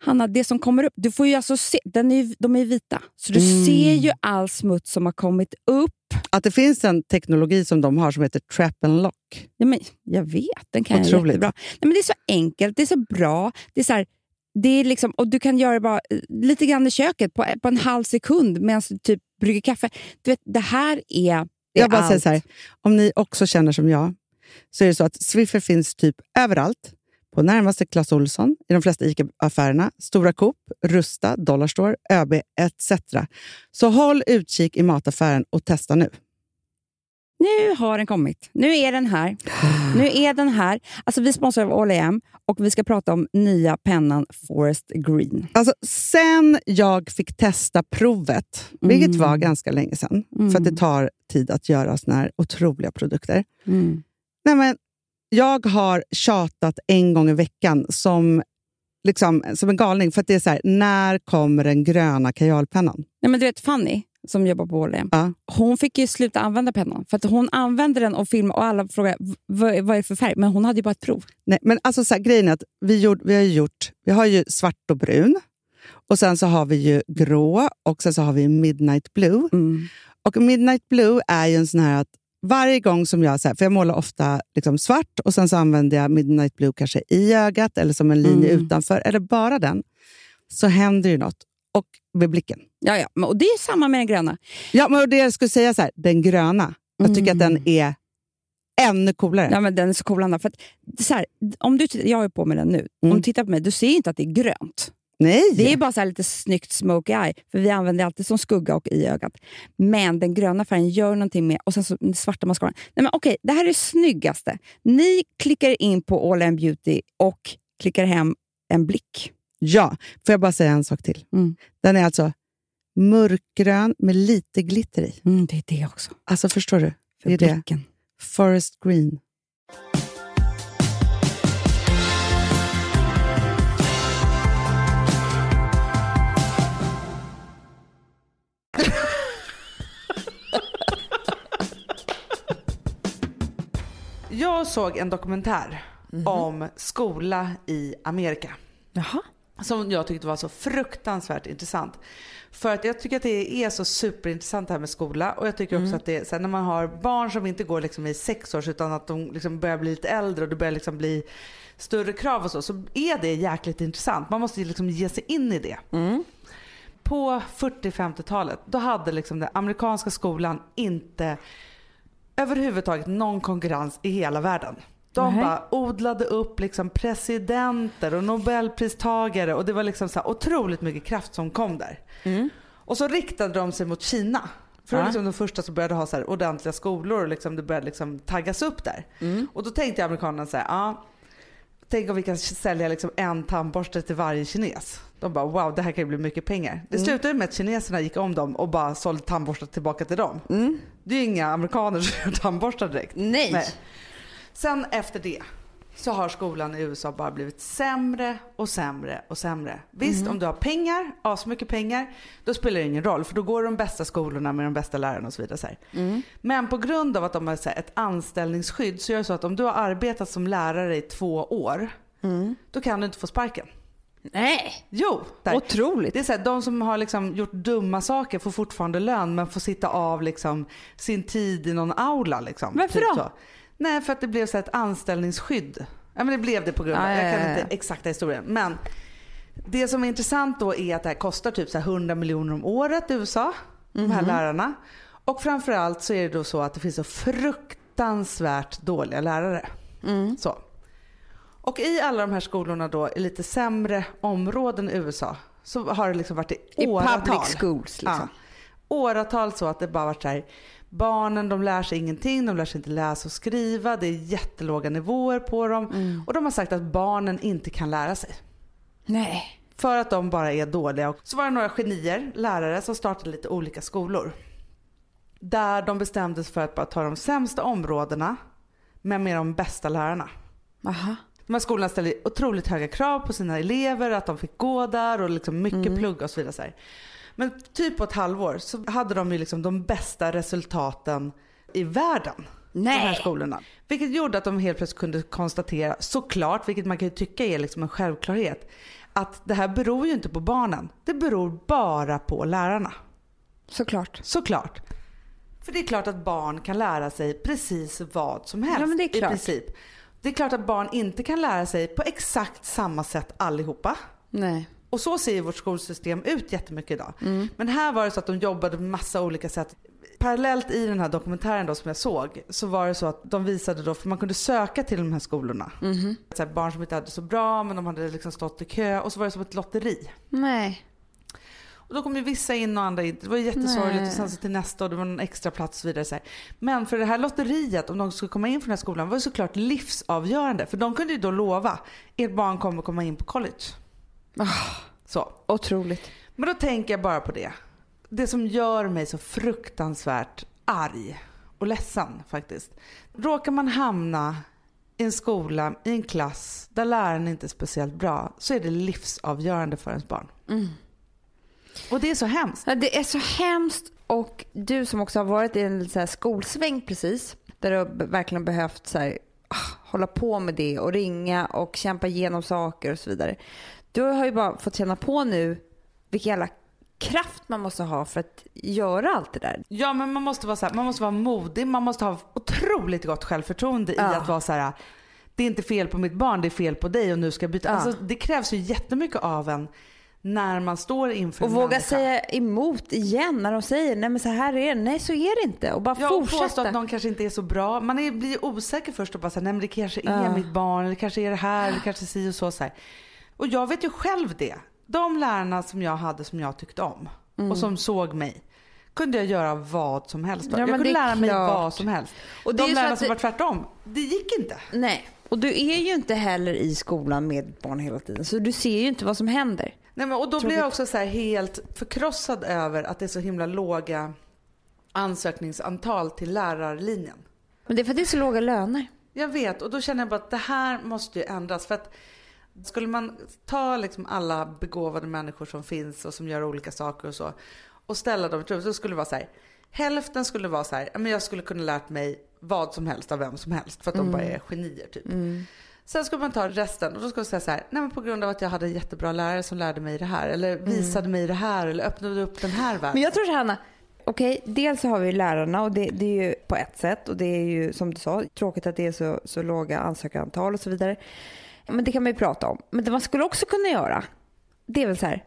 Hanna, det som kommer upp, du får ju alltså se, den är, de är vita. Så du Mm. ser ju all smuts som har kommit upp. Att det finns en teknologi som de har som heter trap and lock. Ja, men jag vet, den kan jag Otroligt. jättebra. Nej, men det är så enkelt, det är så bra. Det är så här, det är liksom, och du kan göra det bara eh, lite grann i köket på, på en halv sekund medan du typ brygger kaffe. Du vet, det här är, är Jag bara säger allt. så här, om ni också känner som jag, så är det så att Swiffer finns typ överallt. På närmaste Clas Ohlson, i de flesta ICA-affärerna, Stora Coop, Rusta, Dollarstore, ÖB etc. Så håll utkik i mataffären och testa nu. Nu har den kommit. Nu är den här. Nu är den här. Alltså, vi sponsrar av All AM och vi ska prata om nya pennan Forest Green. Alltså, sen jag fick testa provet, vilket Mm. var ganska länge sedan, Mm. för att det tar tid att göra såna här otroliga produkter. Mm. Nej, men jag har tjatat en gång i veckan som, liksom, som en galning, för att det är så här, när kommer den gröna kajalpennan? Nej, men du vet Fanny, som jobbar på Åhlén, Ja. hon fick ju sluta använda pennan. För att hon använde den och filmade och alla frågade "V- vad, är det för färg? Men hon hade ju bara ett prov. Nej, men alltså så här, grejen är att vi, gjort, vi har gjort, vi har ju svart och brun. Och sen så har vi ju grå och sen så har vi midnight blue. Och midnight blue är ju en sån här att varje gång som jag, så här, för jag målar ofta liksom svart och sen så använder jag midnight blue kanske i ögat eller som en linje Mm. utanför, eller bara den, så händer ju något. Och med blicken. Ja, ja. Och det är samma med den gröna. Ja, men det jag skulle säga så här, den gröna, jag tycker att den är ännu coolare. Ja, men den är så cool, Anna. För att, så här, om du, jag är på med den nu. Om Mm. du tittar på mig, du ser inte att det är grönt. Nej! Det är bara så här lite snyggt smoky eye, för vi använder det alltid som skugga och i ögat. Men den gröna färgen gör någonting med, och sen så den svarta mascaran. Nej men okej, det här är det snyggaste. Ni klickar in på All In Beauty och klickar hem en blick. Ja, får jag bara säga en sak till? Mm. Den är alltså mörkgrön med lite glitter i. Mm, det är det också. Alltså förstår du? För Det är det. blicken. Forest green. Jag såg en dokumentär Mhm. om skola i Amerika. Jaha. Som jag tyckte var så fruktansvärt intressant. För att jag tycker att det är så superintressant det här med skola. Och jag tycker också Mm. att det är när man har barn som inte går liksom i sex års utan att de liksom börjar bli lite äldre och det börjar liksom bli större krav och så. Så är det jäkligt intressant. Man måste liksom ge sig in i det. Mm. På 40-50-talet då hade liksom den amerikanska skolan inte överhuvudtaget någon konkurrens i hela världen. De Nej. bara odlade upp liksom presidenter och nobelpristagare och det var liksom så otroligt mycket kraft som kom där. Och så riktade de sig mot Kina. För Ja. liksom de första som började ha så ordentliga skolor och liksom det började liksom taggas upp där. Och då tänkte amerikanerna så här, ja, tänk om vi kan sälja liksom en tandborste till varje kines. De bara wow det här kan ju bli mycket pengar. Det slutade med att kineserna gick om dem och bara sålde tandborstar tillbaka till dem. Det är ju inga amerikaner som gör tandborstar direkt. Nej. Sen efter det så har skolan i USA bara blivit sämre och sämre och sämre. Visst om du har pengar, asmycket pengar, då spelar det ingen roll för då går de bästa skolorna med de bästa lärarna och så vidare. Så här. Men på grund av att de har här, ett anställningsskydd så gör det så att om du har arbetat som lärare i två år, då kan du inte få sparken. Nej. Jo, där. Otroligt. Det är så här, de som har liksom gjort dumma saker får fortfarande lön men får sitta av liksom sin tid i någon aula. Liksom, Varför då? Så. Nej, för att det blev så ett anställningsskydd. Ja, men det blev det på grund av, ja, jag kan ja, ja. inte exakta historien. Men det som är intressant då är att det här kostar typ så här 100 miljoner om året i USA, de Mhm. här lärarna. Och framförallt så är det då så att det finns så fruktansvärt dåliga lärare. Mm. Så. Och i alla de här skolorna då i lite sämre områden i USA så har det liksom varit i I åratal. public schools liksom. Ja. Åratal så att det bara varit så här. Barnen de lär sig ingenting, de lär sig inte läsa och skriva, det är jättelåga nivåer på dem. Mm. Och de har sagt att barnen inte kan lära sig. Nej. För att de bara är dåliga. Så var det några genier, lärare, som startade lite olika skolor. Där de bestämde sig för att bara ta de sämsta områdena men med de bästa lärarna. Aha. De här skolorna ställde otroligt höga krav på sina elever, att de fick gå där och liksom mycket Mm. plugg och så vidare. Så här. Men typ på ett halvår så hade de ju liksom de bästa resultaten i världen. De här Nej. skolorna. Vilket gjorde att de helt plötsligt kunde konstatera, såklart, vilket man kan ju tycka är liksom en självklarhet, att det här beror ju inte på barnen. Det beror bara på lärarna. Såklart. Såklart. För det är klart att barn kan lära sig precis vad som helst. Ja, men det är I klart. princip. Det är klart att barn inte kan lära sig på exakt samma sätt allihopa. Nej. Och så ser ju vårt skolsystem ut jättemycket idag. Mm. Men här var det så att de jobbade på massa olika sätt. Parallellt i den här dokumentären då som jag såg så var det så att de visade då, för man kunde söka till de här skolorna. Mhm. Så här, barn som inte hade så bra men de hade liksom stått i kö och så var det som ett lotteri. Nej. Och då kom ju vissa in och andra inte. Det var jättesorgligt Nej. och sen så till nästa och det var någon extra plats och så vidare. Så. Men för det här lotteriet, om de skulle komma in från den här skolan, var ju såklart livsavgörande. För de kunde ju då lova, ert barn kommer komma in på college. Så. Otroligt. Men då tänker jag bara på det. Det som gör mig så fruktansvärt arg och ledsen faktiskt. Råkar man hamna i en skola, i en klass där läraren inte är speciellt bra så är det livsavgörande för ens barn. Och det är så hemskt. Ja, det är så hemskt och du som också har varit i en så skolsväng precis där du verkligen behövt så här, ah, hålla på med det och ringa och kämpa igenom saker och så vidare. Du har ju bara fått känna på nu vilken jävla kraft man måste ha för att göra allt det där. Ja men man måste vara så här, man måste vara modig, man måste ha otroligt gott självförtroende i Ja. att vara så här. Det är inte fel på mitt barn, det är fel på dig och nu ska jag byta. Ja. Alltså, det krävs ju jättemycket av en när man står inför Och våga säga emot igen när de säger nej men så här är det. Nej så är det inte. Och bara Ja, och påstå fortsätta. att någon kanske inte är så bra. Man är, blir osäker först och bara säger nej men det kanske är Ja. mitt barn, det kanske är det här, eller kanske si och så. så här. Och jag vet ju själv det. De lärarna som jag hade som jag tyckte om och som såg mig kunde jag göra vad som helst. Mm. Ja, jag kunde lära mig klart. vad som helst. Och de lärarna som det- var tvärtom, det gick inte. Nej. Och du är ju inte heller i skolan med barn hela tiden. Så du ser ju inte vad som händer. Nej, men, och då blir jag också så helt förkrossad över att det är så himla låga ansökningsantal till lärarlinjen. Men det är för att det är så låga löner. Jag vet och då känner jag bara att det här måste ju ändras. För att skulle man ta liksom alla begåvade människor som finns och som gör olika saker och så och ställa dem i så skulle det vara så här. Hälften skulle vara så här, "Ja, men jag skulle kunna lärt mig vad som helst av vem som helst för att de bara är genier typ. Sen skulle man ta resten och då skulle man säga så här, nej men på grund av att jag hade en jättebra lärare som lärde mig det här eller visade mig det här eller öppnade upp den här världen. Men jag tror så här, Hanna. Okej, dels så har vi lärarna och det, det är ju på ett sätt och det är ju som du sa tråkigt att det är så, så låga ansökarantal och så vidare. Men det kan man ju prata om. Men det man skulle också kunna göra det är väl så här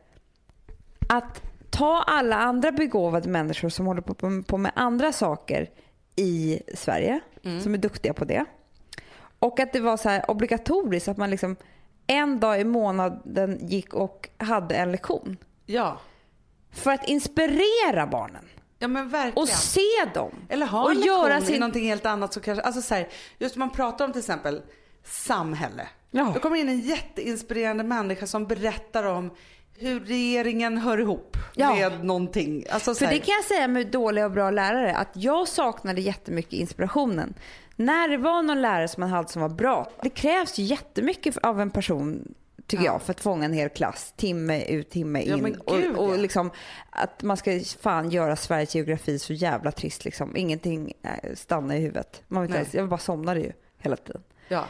att ta alla andra begåvade människor som håller på, på med andra saker i Sverige som är duktiga på det. Och att det var så här obligatoriskt att man liksom en dag i månaden gick och hade en lektion. Ja. För att inspirera barnen ja men verkligen. och se dem. Eller ha och en lektion göra i sin... någonting helt annat. Så kanske, alltså så här, just man pratar om till exempel samhälle. Ja. Då kommer in en jätteinspirerande människa som berättar om hur regeringen hör ihop Ja. med någonting. Alltså, så För det kan jag säga med dåliga och bra lärare att jag saknade jättemycket inspirationen. När det var någon lärare som man hade som var bra. Det krävs jättemycket av en person tycker jag för att fånga en hel klass timme ut timme Ja, in. men gud, och, och ja. liksom att man ska fan göra Sveriges geografi så jävla trist liksom. Ingenting eh, stannar i huvudet. Man vet inte ens, jag bara somnade ju hela tiden. ja.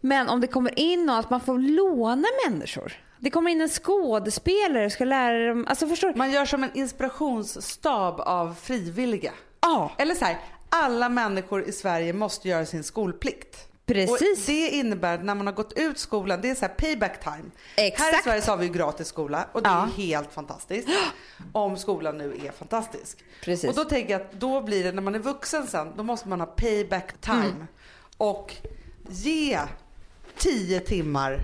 Men om det kommer in någon, att man får låna människor. Det kommer in en skådespelare och ska lära dem, alltså förstår? Man gör som en inspirationsstab av frivilliga. Ja, Eller så här, alla människor i Sverige måste göra sin skolplikt. Precis. Och det innebär att när man har gått ut skolan, det är så här payback time. Exakt. Här i Sverige så har vi ju gratis skola och det Ja. är helt fantastiskt. Om skolan nu är fantastisk. Precis. Och då tänker jag att då blir det när man är vuxen sen, då måste man ha payback time. Mm. Och ge 10 timmar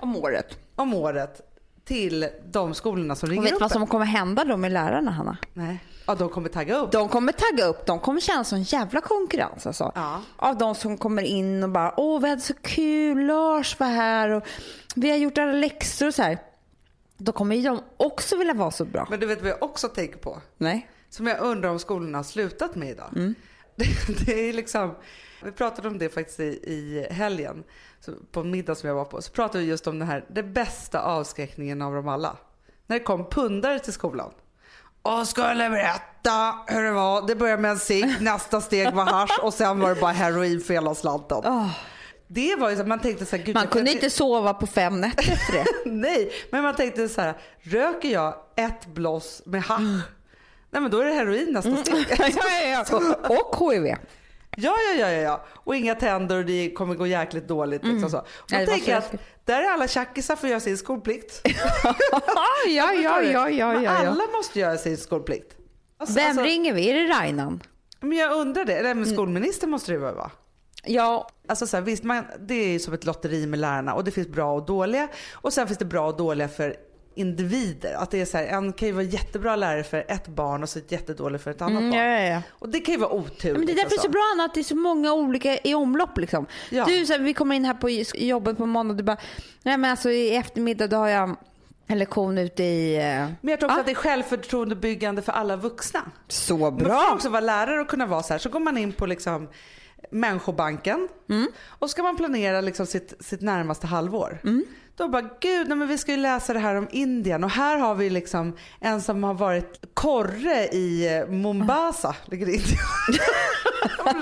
om året. om året till de skolorna som Och ringer vet du upp vad som en. kommer hända då med lärarna, Hanna? Nej. Ja, de kommer tagga upp. De kommer tagga upp, de kommer känna sån jävla konkurrens alltså. Ja. Av de som kommer in och bara, åh vi hade så kul, Lars var här och vi har gjort alla läxor och så här. Då kommer ju de också vilja vara så bra. Men du vet vad jag också tänker på? Nej. Som jag undrar om skolorna har slutat med idag. Mm. Det, det är liksom, vi pratade om det faktiskt i, i helgen, så på en middag som jag var på. Så pratade vi just om det här, det bästa avskräckningen av dem alla. När det kom pundare till skolan. Och skulle berätta hur det var. Det började med en cigg, nästa steg var hasch och sen var det bara heroin för hela slanten. Det var ju så man tänkte så här, gud, Man kunde inte sova på fem nätter efter det. Nej, men man tänkte så här, röker jag ett bloss med hasch, nej men då är det heroin nästa steg. Mm. ja, ja, ja. Och HIV. Ja, ja, ja, ja, ja. Och inga tänder och det kommer gå jäkligt dåligt. Liksom så. Och då Nej, tänker jag att där är alla tjackisar för att göra sin skolplikt. ja, ja, ja, ja, Men ja, ja. alla måste göra sin skolplikt. Alltså, Vem alltså, ringer vi? Är det Rainan? Men jag undrar det. Nej, Mm. men skolministern måste det väl vara? Ja, Alltså så här, visst, man, det är ju som ett lotteri med lärarna och det finns bra och dåliga. Och sen finns det bra och dåliga för individer. Att det är så här, en kan ju vara jättebra lärare för ett barn och så jättedålig för ett annat mm, barn. ja, ja, ja. Och det kan ju vara otur. Men det är därför det är så bra Anna, att det är så många olika i omlopp. Liksom. Du, så här, vi kommer in här på jobbet på måndag och du bara, nej men alltså i eftermiddag då har jag en lektion ute i... eh, Men jag tror också Ja. att det är självförtroendebyggande för alla vuxna. Så Man får bra! också vara lärare och kunna vara så här. Så går man in på liksom Människobanken och ska man planera liksom sitt, sitt närmaste halvår. Då bara, gud, nej, men vi ska ju läsa det här om Indien och här har vi liksom en som har varit korre i eh, Mombasa, ligger det Indien.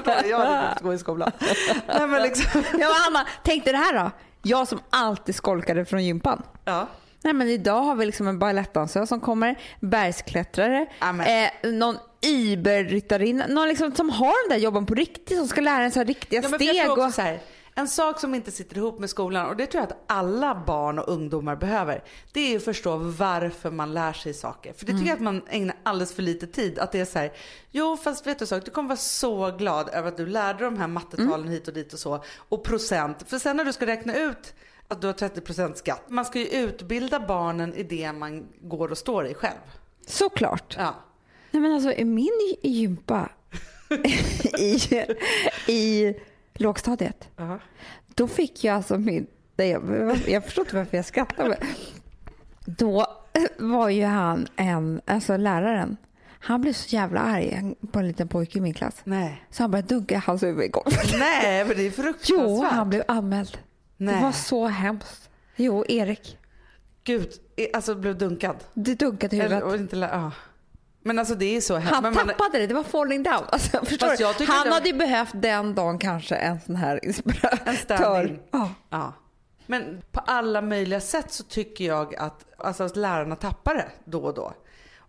jag hade inte gå i skolan. Nej, men liksom, Ja, Anna, tänk dig det här då. Jag som alltid skolkade från gympan. ja. Nej, men idag har vi liksom en balettdansös som kommer, bergsklättrare, eh, någon Iberryttarinna, någon liksom som har den där jobben på riktigt som ska lära en så här riktiga Ja, steg. Och... så här, en sak som inte sitter ihop med skolan och det tror jag att alla barn och ungdomar behöver. Det är att förstå varför man lär sig saker. För det tycker jag att man ägnar alldeles för lite tid. Att det är så här, jo fast vet du sak, du kommer vara så glad över att du lärde de här mattetalen hit och dit och så. Och procent. För sen när du ska räkna ut att du har 30% skatt. Man ska ju utbilda barnen i det man går och står i själv. Såklart. Ja. Nej, men alltså i min gympa i, i lågstadiet, då fick jag alltså min... nej, Jag, jag förstår inte varför jag skrattar. Men då var ju han en, alltså läraren, han blev så jävla arg på en liten pojke i min klass. Nej. Så han började dunka hans huvud i golvet. Nej, men det är fruktansvärt. Jo, han blev anmäld. Nej. Det var så hemskt. Jo, Erik. Gud, alltså blev dunkad. Du dunkade i Eller, huvudet. och inte, ja. Men alltså det är så hemskt. Han Men man- tappade det, det var falling down. Alltså, Han det- hade ju behövt den dagen kanske en sån här inspiratör. Ja. Ja. Men på alla möjliga sätt så tycker jag att, alltså, att lärarna tappar det då och då.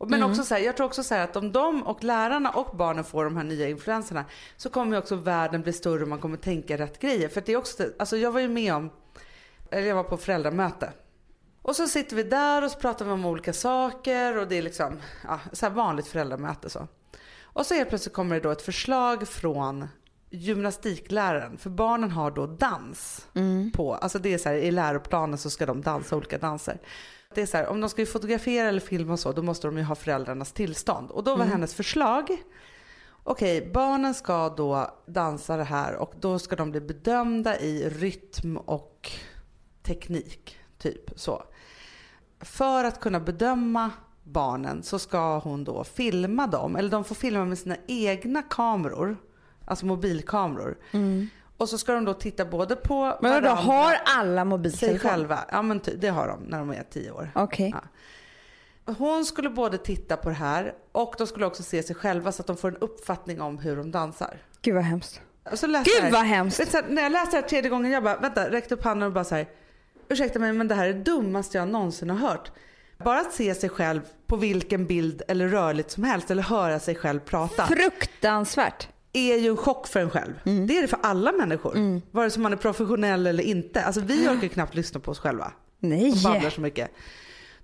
Men också så här, jag tror också så här att om de och lärarna och barnen får de här nya influenserna så kommer ju också världen bli större och man kommer tänka rätt grejer. För det är också, alltså jag var ju med om, eller jag var på föräldramöte. Och så sitter vi där och så pratar vi om olika saker och det är liksom ja, så här vanligt föräldramöte så. Och så helt plötsligt kommer det då ett förslag från gymnastikläraren. För barnen har då dans på, alltså det är så här i läroplanen så ska de dansa olika danser. Det är så här, om de ska fotografera eller filma och så då måste de ju ha föräldrarnas tillstånd. Och då var hennes förslag, okej barnen ska då dansa det här och då ska de bli bedömda i rytm och teknik. Typ så. För att kunna bedöma barnen så ska hon då filma dem, eller de får filma med sina egna kameror, alltså mobilkameror. Och så ska de då titta både på Mm. Men varandra, har alla sig mobiltelefon? själva. Ja men det har de när de är tio år. Okej. Ja. Hon skulle både titta på det här och de skulle också se sig själva så att de får en uppfattning om hur de dansar. Gud vad hemskt. Och så läste Gud, vad hemskt. Vet du, så här, när jag läste det här tredje gången, jag bara, vänta, räckte upp handen och bara så här, ursäkta mig men det här är det dummaste jag någonsin har hört. Bara att se sig själv på vilken bild eller rörligt som helst eller höra sig själv prata Fruktansvärt. är ju en chock för en själv. Mm. Det är det för alla människor. Vare sig man är professionell eller inte. Alltså vi orkar knappt lyssna på oss själva Nej. och babblar så mycket.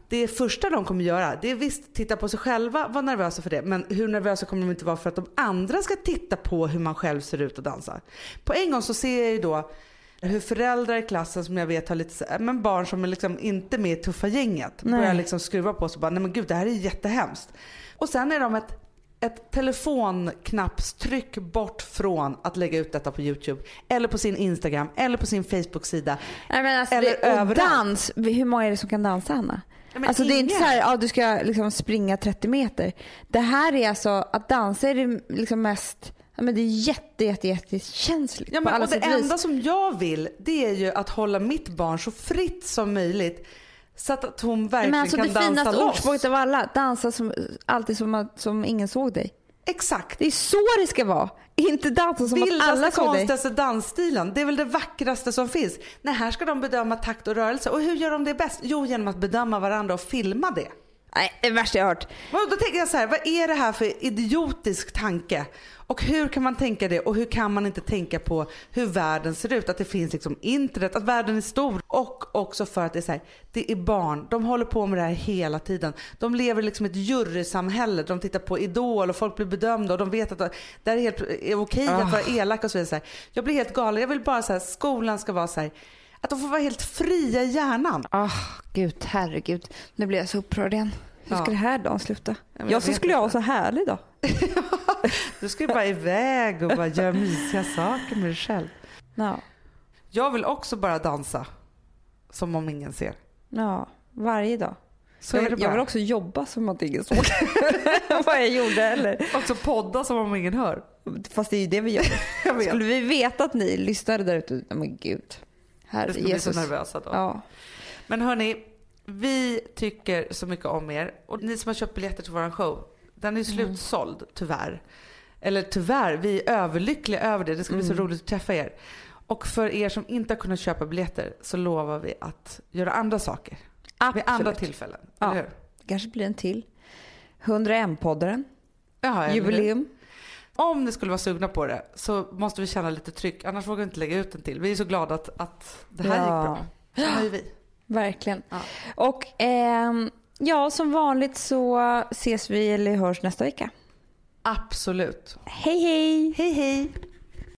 Det första de kommer göra, det är visst titta på sig själva, vara nervösa för det. Men hur nervösa kommer de inte vara för att de andra ska titta på hur man själv ser ut och dansar. På en gång så ser jag ju då hur föräldrar i klassen som jag vet har lite så- men barn som är liksom inte med i tuffa gänget Nej. börjar liksom skruva på sig och bara nej men gud det här är jättehemskt. Och sen är de ett ett telefonknappstryck bort från att lägga ut detta på Youtube eller på sin Instagram eller på sin Facebook-sida. Alltså, Eller det, överallt. dans, hur många är det som kan dansa Hanna? Ja, alltså det är inte ingen. så här, ja, du ska liksom springa 30 meter. Det här är alltså, att dansa är det liksom mest, ja, men det är jätte, jätte, jättekänsligt Ja, på men, alla och det sätt och vis. enda som jag vill det är ju att hålla mitt barn så fritt som möjligt så att, hon verkligen Men alltså kan det dansa finaste loss. ordspråket av alla, dansa som, alltid som, att- som ingen såg dig. Exakt. Det är så det ska vara. Inte dansa som att alla Vildaste, såg dig. konstigaste dansstilen. Det är väl det vackraste som finns. Nej, här ska de bedöma takt och rörelse. Och hur gör de det bäst? Jo, genom att bedöma varandra och filma det. Nej, det är det värsta jag har hört. Och Då tänker jag så här, vad är det här för idiotisk tanke? Och hur kan man tänka det och hur kan man inte tänka på hur världen ser ut? Att det finns liksom internet, att världen är stor. Och också för att det är så här, det är barn, de håller på med det här hela tiden. De lever liksom ett jurysamhälle, de tittar på Idol och folk blir bedömda och de vet att det är, helt, är okej att vara elak och så vidare. Jag blir helt galen, jag vill bara så här, skolan ska vara så här, att de får vara helt fria i hjärnan. Ah, gud, herregud. Nu blir jag så upprörd igen. Hur ska Ja. det här dagen sluta? men jag jag vet skulle inte. ha så härlig dag. Du ju bara iväg och bara göra mysiga saker med dig själv. Ja. Jag vill också bara dansa. Som om ingen ser. ja, varje dag. Så jag, vill, jag vill också jobba som att ingen såg vad jag gjorde. Eller? också podda som om ingen hör. Fast det är ju det vi gör. Jag. Skulle vi veta att ni lyssnade där ute, men gud. Jag Herre skulle bli Jesus. så nervösa då. Ja. Men hörni, vi tycker så mycket om er. Och ni som har köpt biljetter till våran show, den är slutsåld tyvärr. Eller tyvärr, vi är överlyckliga över det. Det ska bli så roligt att träffa er. Och för er som inte har kunnat köpa biljetter så lovar vi att göra andra saker. Vid andra Absolut. tillfällen. Ja. Eller hur? Det kanske blir en till. 101-podden, Ja, jubileum. Om ni skulle vara sugna på det så måste vi känna lite tryck. Annars vågar vi inte lägga ut en till. Vi är så glada att, att det här Ja. gick bra. Såna är vi. Verkligen. Ja. Och ehm, ja, som vanligt så ses vi eller hörs nästa vecka. Absolut. Hej hej! Hej hej!